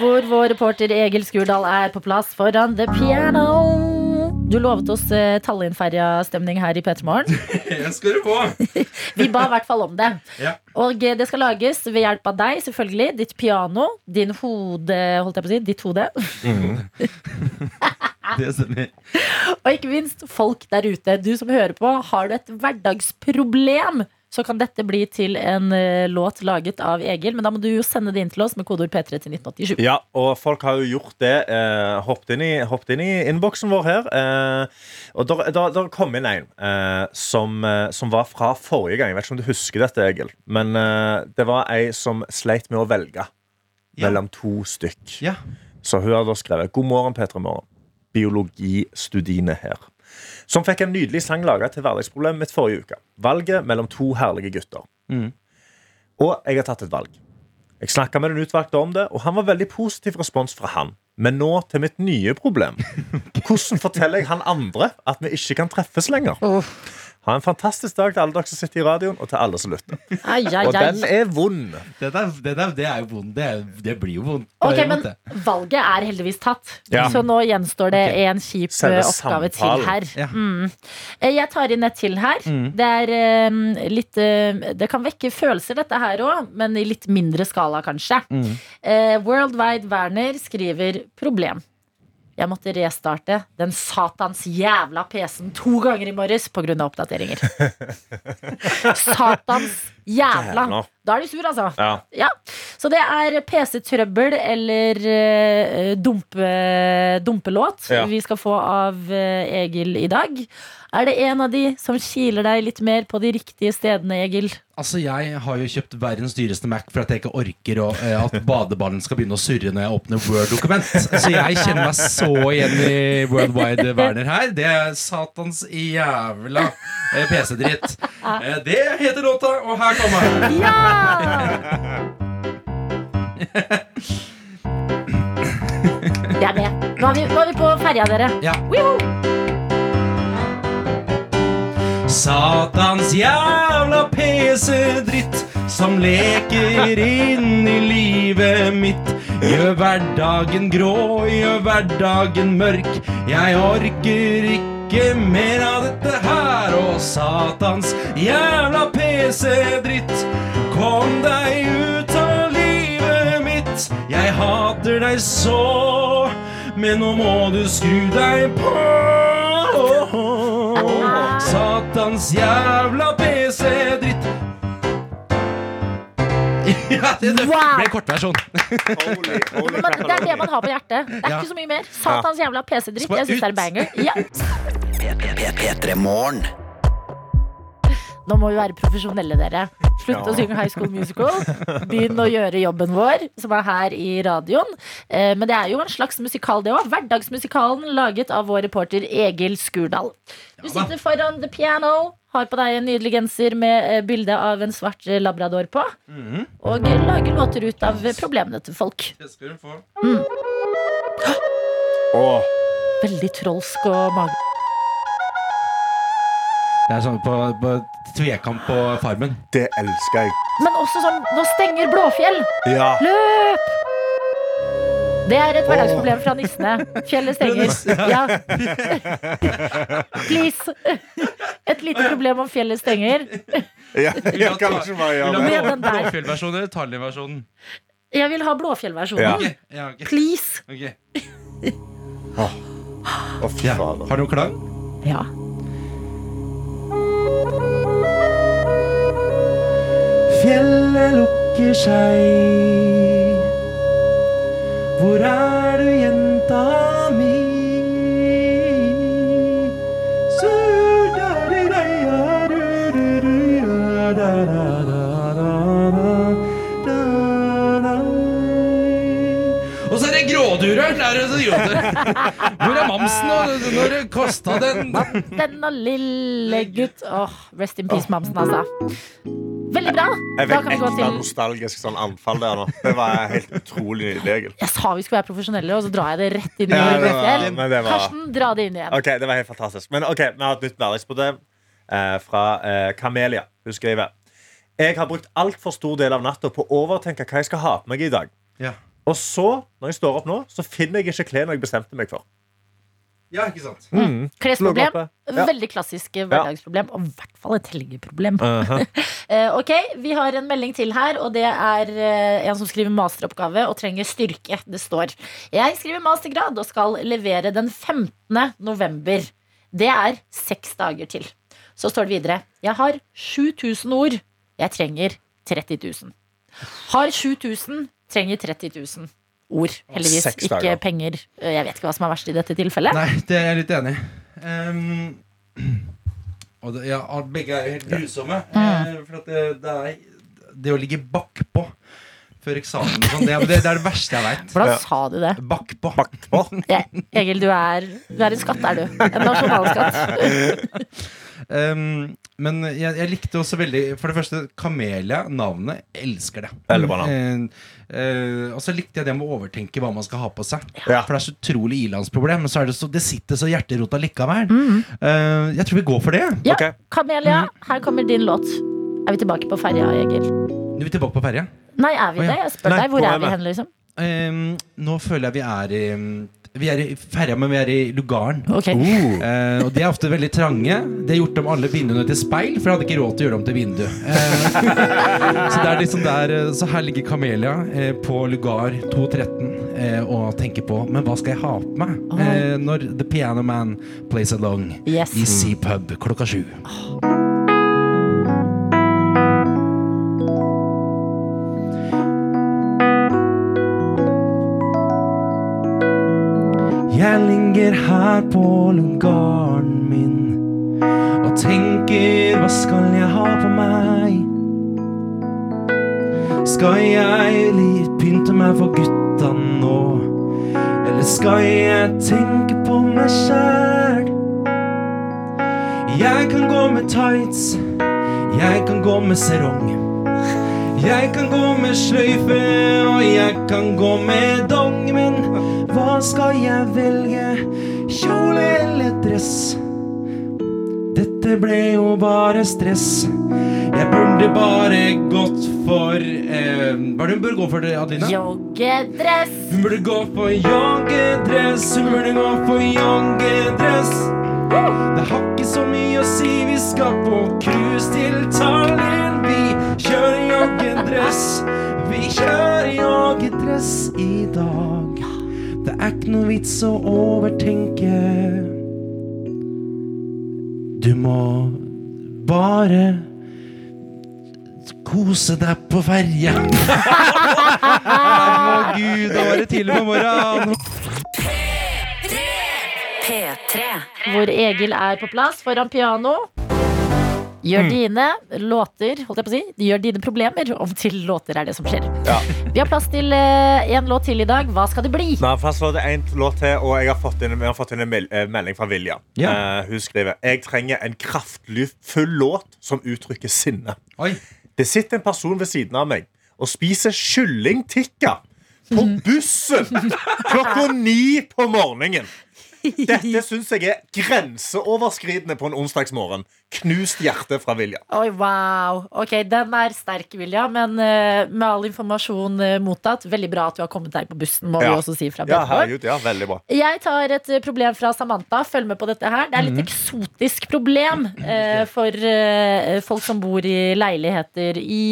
B: Hvor vår reporter Egil Skurdal er på plass foran the piano. Du lovet oss eh, Tallinn-ferja-stemning her i P3 Morgen.
H: skal du få.
B: Vi ba i hvert fall om det.
H: Ja.
B: Og eh, det skal lages ved hjelp av deg, selvfølgelig. Ditt piano, din hode Holdt jeg på å si? Ditt hode.
H: Det stemmer.
B: Og ikke minst folk der ute. Du som hører på, har du et hverdagsproblem, så kan dette bli til en eh, låt laget av Egil. Men da må du jo sende det inn til oss med kodeord P3 til 1987.
C: Ja, og folk har jo gjort det. Eh, hoppet inn i, hoppet inn i innboksen vår her. Eh, og der kom inn en eh, som, eh, som var fra forrige gang. Jeg vet ikke om du husker dette, Egil. Men eh, det var ei som sleit med å velge
H: Ja.
C: mellom to stykk.
H: Ja.
C: Så hun har da skrevet God morgen, P3 Morgen. Biologistudiene her. Som fikk en nydelig sang laga til hverdagsproblemet mitt forrige uke. Valget mellom to herlige gutter.
H: Mm.
C: Og jeg har tatt et valg. Jeg snakka med den utvalgte om det, og han var veldig positiv respons fra han. Men nå til mitt nye problem. Hvordan forteller jeg han andre at vi ikke kan treffes lenger? Ha en fantastisk dag til alle dere som sitter i radioen, og til alle som lytter.
B: Ai, ai,
C: Og den er vond.
H: Det, der, det, der, det er jo vond. Det, er- det blir jo vondt.
B: Ok, men valget er heldigvis tatt.
C: Ja.
B: Så nå gjenstår det
H: okay.
B: en kjip
C: Selve
B: eh, oppgave til her.
H: Ja.
B: Mm. Eh, Jeg tar inn et til her. Det er um, litt eh, Det kan vekke følelser, dette her òg, men i litt mindre skala, kanskje. Eh, Worldwide Werner skriver 'problem'. Jeg måtte restarte den satans jævla PC-en to ganger i morges pga. oppdateringer. satans jævla. Da er de sur, altså.
C: Ja.
B: Ja, så det er PC-trøbbel eller uh, dumpe, dumpelåt
C: Ja.
B: vi skal få av uh, Egil i dag. Er det en av de som kiler deg litt mer på de riktige stedene, Egil?
H: Altså, Jeg har jo kjøpt verdens dyreste Mac for at jeg ikke orker å, eh, at badeballen skal begynne å surre når jeg åpner Word-dokument. Så jeg kjenner meg så igjen i Worldwide Werner her. Det er satans jævla eh, PC-dritt. Eh, Det heter låta, og her kommer den.
B: Ja! Jeg er med. Nå er vi, nå er vi på ferja, dere.
H: Ja. Satans jævla PC-dritt som leker inn i livet mitt. Gjør hverdagen grå, gjør hverdagen mørk. Jeg orker ikke mer av dette her. Og satans jævla PC-dritt, kom deg ut av livet mitt. Jeg hater deg så, men nå må du skru deg på. Satans jævla PC-dritt. Ja, det, det
B: Wow.
H: ble kortversjon.
C: Holy, holy
B: Men det er det man har på hjertet. Det er
H: Ja.
B: ikke så mye mer. Satans jævla PC-dritt.
H: Skal
B: Jeg syns det er banger. Ja.
D: P3 Morgen.
B: Nå må vi være profesjonelle, dere. Slutt å synge High School Musical. Begynn å gjøre jobben vår, som er her i radioen. Eh, Men det er jo en slags musikal, det òg. Hverdagsmusikalen laget av vår reporter Egil Skurdal. Du sitter foran the piano, har på deg en nydelig genser med eh, bilde av en svart eh, labrador på, og lager låter ut av problemene til folk.
H: Det skal du få.
C: Mm.
B: Veldig trolsk og mage...
H: Det er sånn på, på tvekamp på Farmen.
C: det elsker jeg.
B: Men også sånn Nå stenger Blåfjell!
C: Ja.
B: Løp! Det er et hverdagsproblem fra nissene. Fjellet stenger. Ja. Please. Et lite problem om fjellet stenger.
C: Ja, ja, kanskje bare
H: Vil
C: gjøre
H: du
C: det.
H: Ha. Blåfjellversjonen eller Tallinn-versjonen?
B: Jeg vil ha Blåfjell-versjonen.
C: Ja.
B: Please.
H: Ok.
C: Å, fy
H: Ja.
C: fader.
H: Har du noen klang?
B: Ja.
H: Fjellet lukker seg. Hvor er du, jenta grådurer! Der er det idioter. Hvor er mamsen, og når kosta den?
B: Denne lille gutt Åh, Rest in peace, Mamsen, altså. Veldig bra.
G: Jeg fikk ekte nostalgisk sånn anfall der nå. Det var helt utrolig nydelig.
B: Jeg sa vi skulle være profesjonelle, og så drar jeg det rett inn i
G: Ja, det var- men det var-
B: Karsten, dra det inn igjen.
G: Ok, Det var helt fantastisk. Men ok, vi har et nytt hverdagsproblem eh, fra eh, Kamelia. Hun skriver Jeg har brukt altfor stor del av natta på å overtenke hva jeg skal ha på meg i dag.
H: Ja.
G: Og så, når jeg står opp nå, så finner jeg ikke klærne jeg bestemte meg for.
H: Ja, ikke sant?
B: Klesproblem.
G: Ja.
B: Veldig klassisk hverdagsproblem, og i hvert fall et helgeproblem.
G: Uh-huh.
B: Eh, ok, Vi har en melding til her, og det er eh, en som skriver masteroppgave og trenger styrke. Det står Jeg skriver mastergrad og skal levere den 15. november. Det er seks dager til. Så står det videre Jeg har 7000 ord. Jeg trenger 30 000. Har 7000, trenger 30 000 ord. Heldigvis. Ikke penger. Jeg vet ikke hva som er verst i dette tilfellet.
H: Nei, det er jeg litt enig i. Ehm, og det, ja, begge er helt grusomme. Mm. for at det, det er Det å ligge bakpå før eksamen sånn, det, er- det, det er det verste jeg veit.
B: Hvordan sa du det?
H: Bakpå.
B: Ja, Egil, du er, du er en skatt, er du. En nasjonalskatt.
H: Um, men jeg, jeg likte også veldig For det første, Kamelia, navnet, elsker det.
G: Veldig
H: Eh, eh, og så likte jeg det med å overtenke hva man skal ha på seg.
G: Ja.
H: For det er så utrolig ilandsproblem. Men så er det, så, det sitter så hjerterota likevel. Eh, jeg tror vi går for det.
B: Ja,
G: okay.
B: Kamelia, her kommer din låt. Er vi tilbake på ferja, Egil?
H: Nå er vi tilbake på ferja.
B: Nei, er vi
H: oh, ja.
B: det? Jeg spør
G: Nei,
B: deg. Hvor er vi
G: vi?
B: hen, liksom?
H: Uh, nå føler jeg vi er i Vi er i ferja, men vi er i lugaren.
B: Ok.
H: Eh, og de er ofte veldig trange. De har gjort om alle vinduene til speil, for jeg hadde ikke råd til å gjøre dem til vindu. Eh, så, det er liksom der, eh, så her ligger Kamelia eh, på lugar 213 eh, og tenker på Men hva skal jeg ha på meg eh, når The Piano Man plays along
B: Yes.
H: i C-pub klokka sju? Jeg ligger her på lugaren min og tenker hva skal jeg ha på meg? Skal jeg litt pynte meg for gutta nå? Eller skal jeg tenke på meg sjæl? Jeg kan gå med tights, jeg kan gå med serong. Jeg kan gå med sløyfe, og jeg kan gå med dong, men hva skal jeg velge? Kjole eller dress? Dette ble jo bare stress. Jeg burde bare gått for eh, Hva er det hun burde gå for, Adelina?
B: Joggedress.
H: Hun burde gå for joggedress. Hun burde gå for joggedress. Det har ikke så mye å si, vi skal på cruise til Tallinn. Vi kjører joggedress. Vi kjører joggedress i dag. Det er ikke noe vits å overtenke. Du må bare kose deg på ferja. Å gud, da var det tidlig på morgenen.
A: P3.
B: Hvor Egil er på plass foran piano. Gjør dine låter holdt jeg på å si, Gjør dine problemer om til låter, er det som skjer.
G: Ja.
B: Vi har plass til én låt til i dag. Hva skal det bli?
G: Vi har til en låt til, og jeg har fått inn, har fått inn en eh, melding fra Vilja.
H: Ja.
G: Uh, hun skriver Jeg trenger en kraftfull låt som uttrykker sinne.
H: Oi.
G: Det sitter en person ved siden av meg og spiser kyllingtikka på bussen klokka ni på morgenen. Dette syns jeg er grenseoverskridende på en onsdagsmorgen. Knust hjerte fra Vilja.
B: Oi, wow. Ok, Den er sterk, Vilja, men uh, med all informasjon uh, mottatt, veldig bra at du har kommet deg på bussen. må
G: Ja.
B: vi også si fra
G: Ja, herregud, ja, veldig bra.
B: Jeg tar et eh, problem fra Samantha. Følg med på dette her. Det er litt eksotisk problem uh, for folk som bor i leiligheter i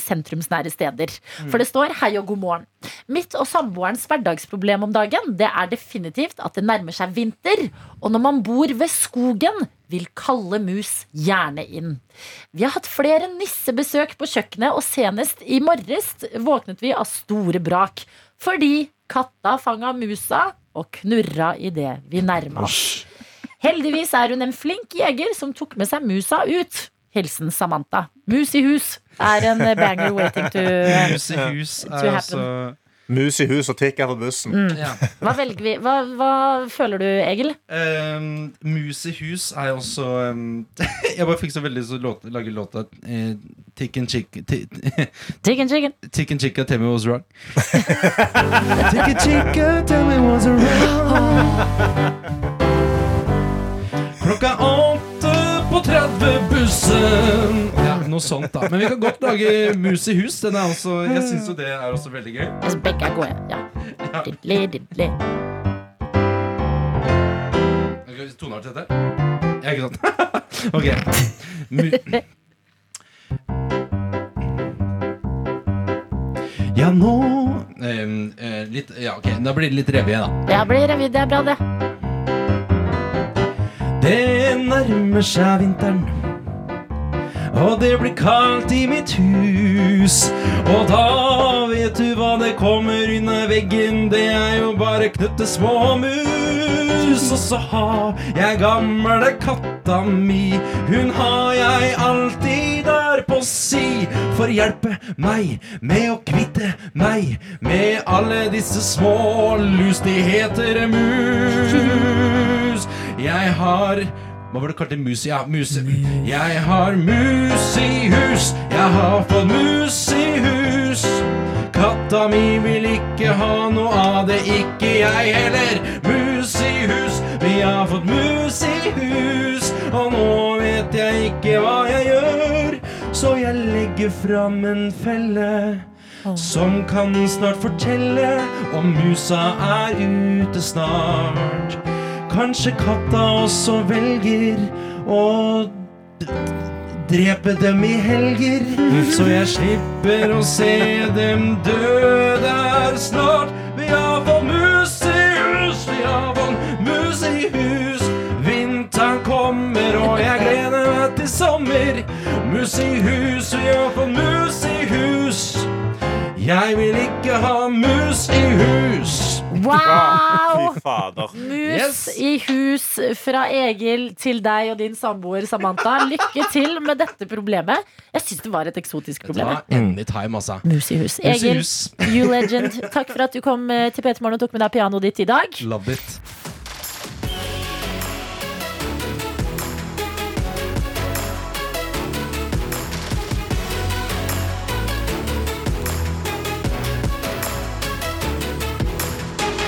B: sentrumsnære steder. For det står 'Hei og god morgen'. Mitt og samboerens hverdagsproblem om dagen Det er definitivt at det nærmer seg vinter. Og når man bor ved skogen, vil kalde mus gjerne inn. Vi har hatt flere nissebesøk på kjøkkenet, og senest i morges våknet vi av store brak. Fordi katta fanga musa og knurra idet vi nærma oss. Heldigvis er hun en flink jeger som tok med seg musa ut. Hilsen Samantha. Mus i hus er en banger waiting to
H: hus
B: To happen.
G: Mus i hus og tikker på bussen.
F: Ja.
B: Hva velger vi? Hva, hva føler du, Egil?
H: Um, mus i hus er også um, Jeg bare fikk så veldig lyst til å lage låta uh, Chicken Chicken
B: Tick and
H: Chicken tell me what's wrong. Tick Chicken Chica, tell me what's wrong. Klokka åtte på 30-bussen. Ja, noe sånt, da. Men vi kan godt lage Mus i hus. Den er også, jeg syns jo det er også veldig gøy.
B: Altså, begge er gode. Ja.
H: Okay, Toneart til dette? Ja, ikke sant? ok. Mu ja, nå um, uh, litt, Ja, ok, Da blir det litt revy, da.
B: Det blir revy. Det er bra, det.
H: Det nærmer seg vinteren. Og det blir kaldt i mitt hus. Og da vet du hva det kommer under veggen. Det er jo bare knutte små mus. Og så har jeg gamle katta mi. Hun har jeg alltid der på si. For hjelpe meg med å kvitte meg med alle disse små lus. De heter mus. Jeg har hva var det kalt det? Mus? Ja, muse. Jeg har mus i hus. Jeg har fått mus i hus. Katta mi vil ikke ha noe av det, ikke jeg heller. Mus i hus. Vi har fått mus i hus. Og nå vet jeg ikke hva jeg gjør, så jeg legger fram en felle. Som kan snart fortelle om musa er ute snart. Kanskje katta også velger å drepe dem i helger, så jeg slipper å se dem dø der snart. Vi har fått mus i hus, vi har fått mus i hus. Vinteren kommer, og jeg gleder meg til sommer. Mus i hus, vi har fått mus i hus. Jeg vil ikke ha mus i hus.
B: Wow!
G: Fy fader.
B: Mus
H: Yes.
B: i hus fra Egil til deg og din samboer Samantha. Lykke til med dette problemet. Jeg syns det var et eksotisk problem.
H: anytime, altså.
B: Mus i hus. Egil, you legend. Takk for at du kom eh, til P3 Morgen og tok med deg pianoet ditt i dag.
H: Love it.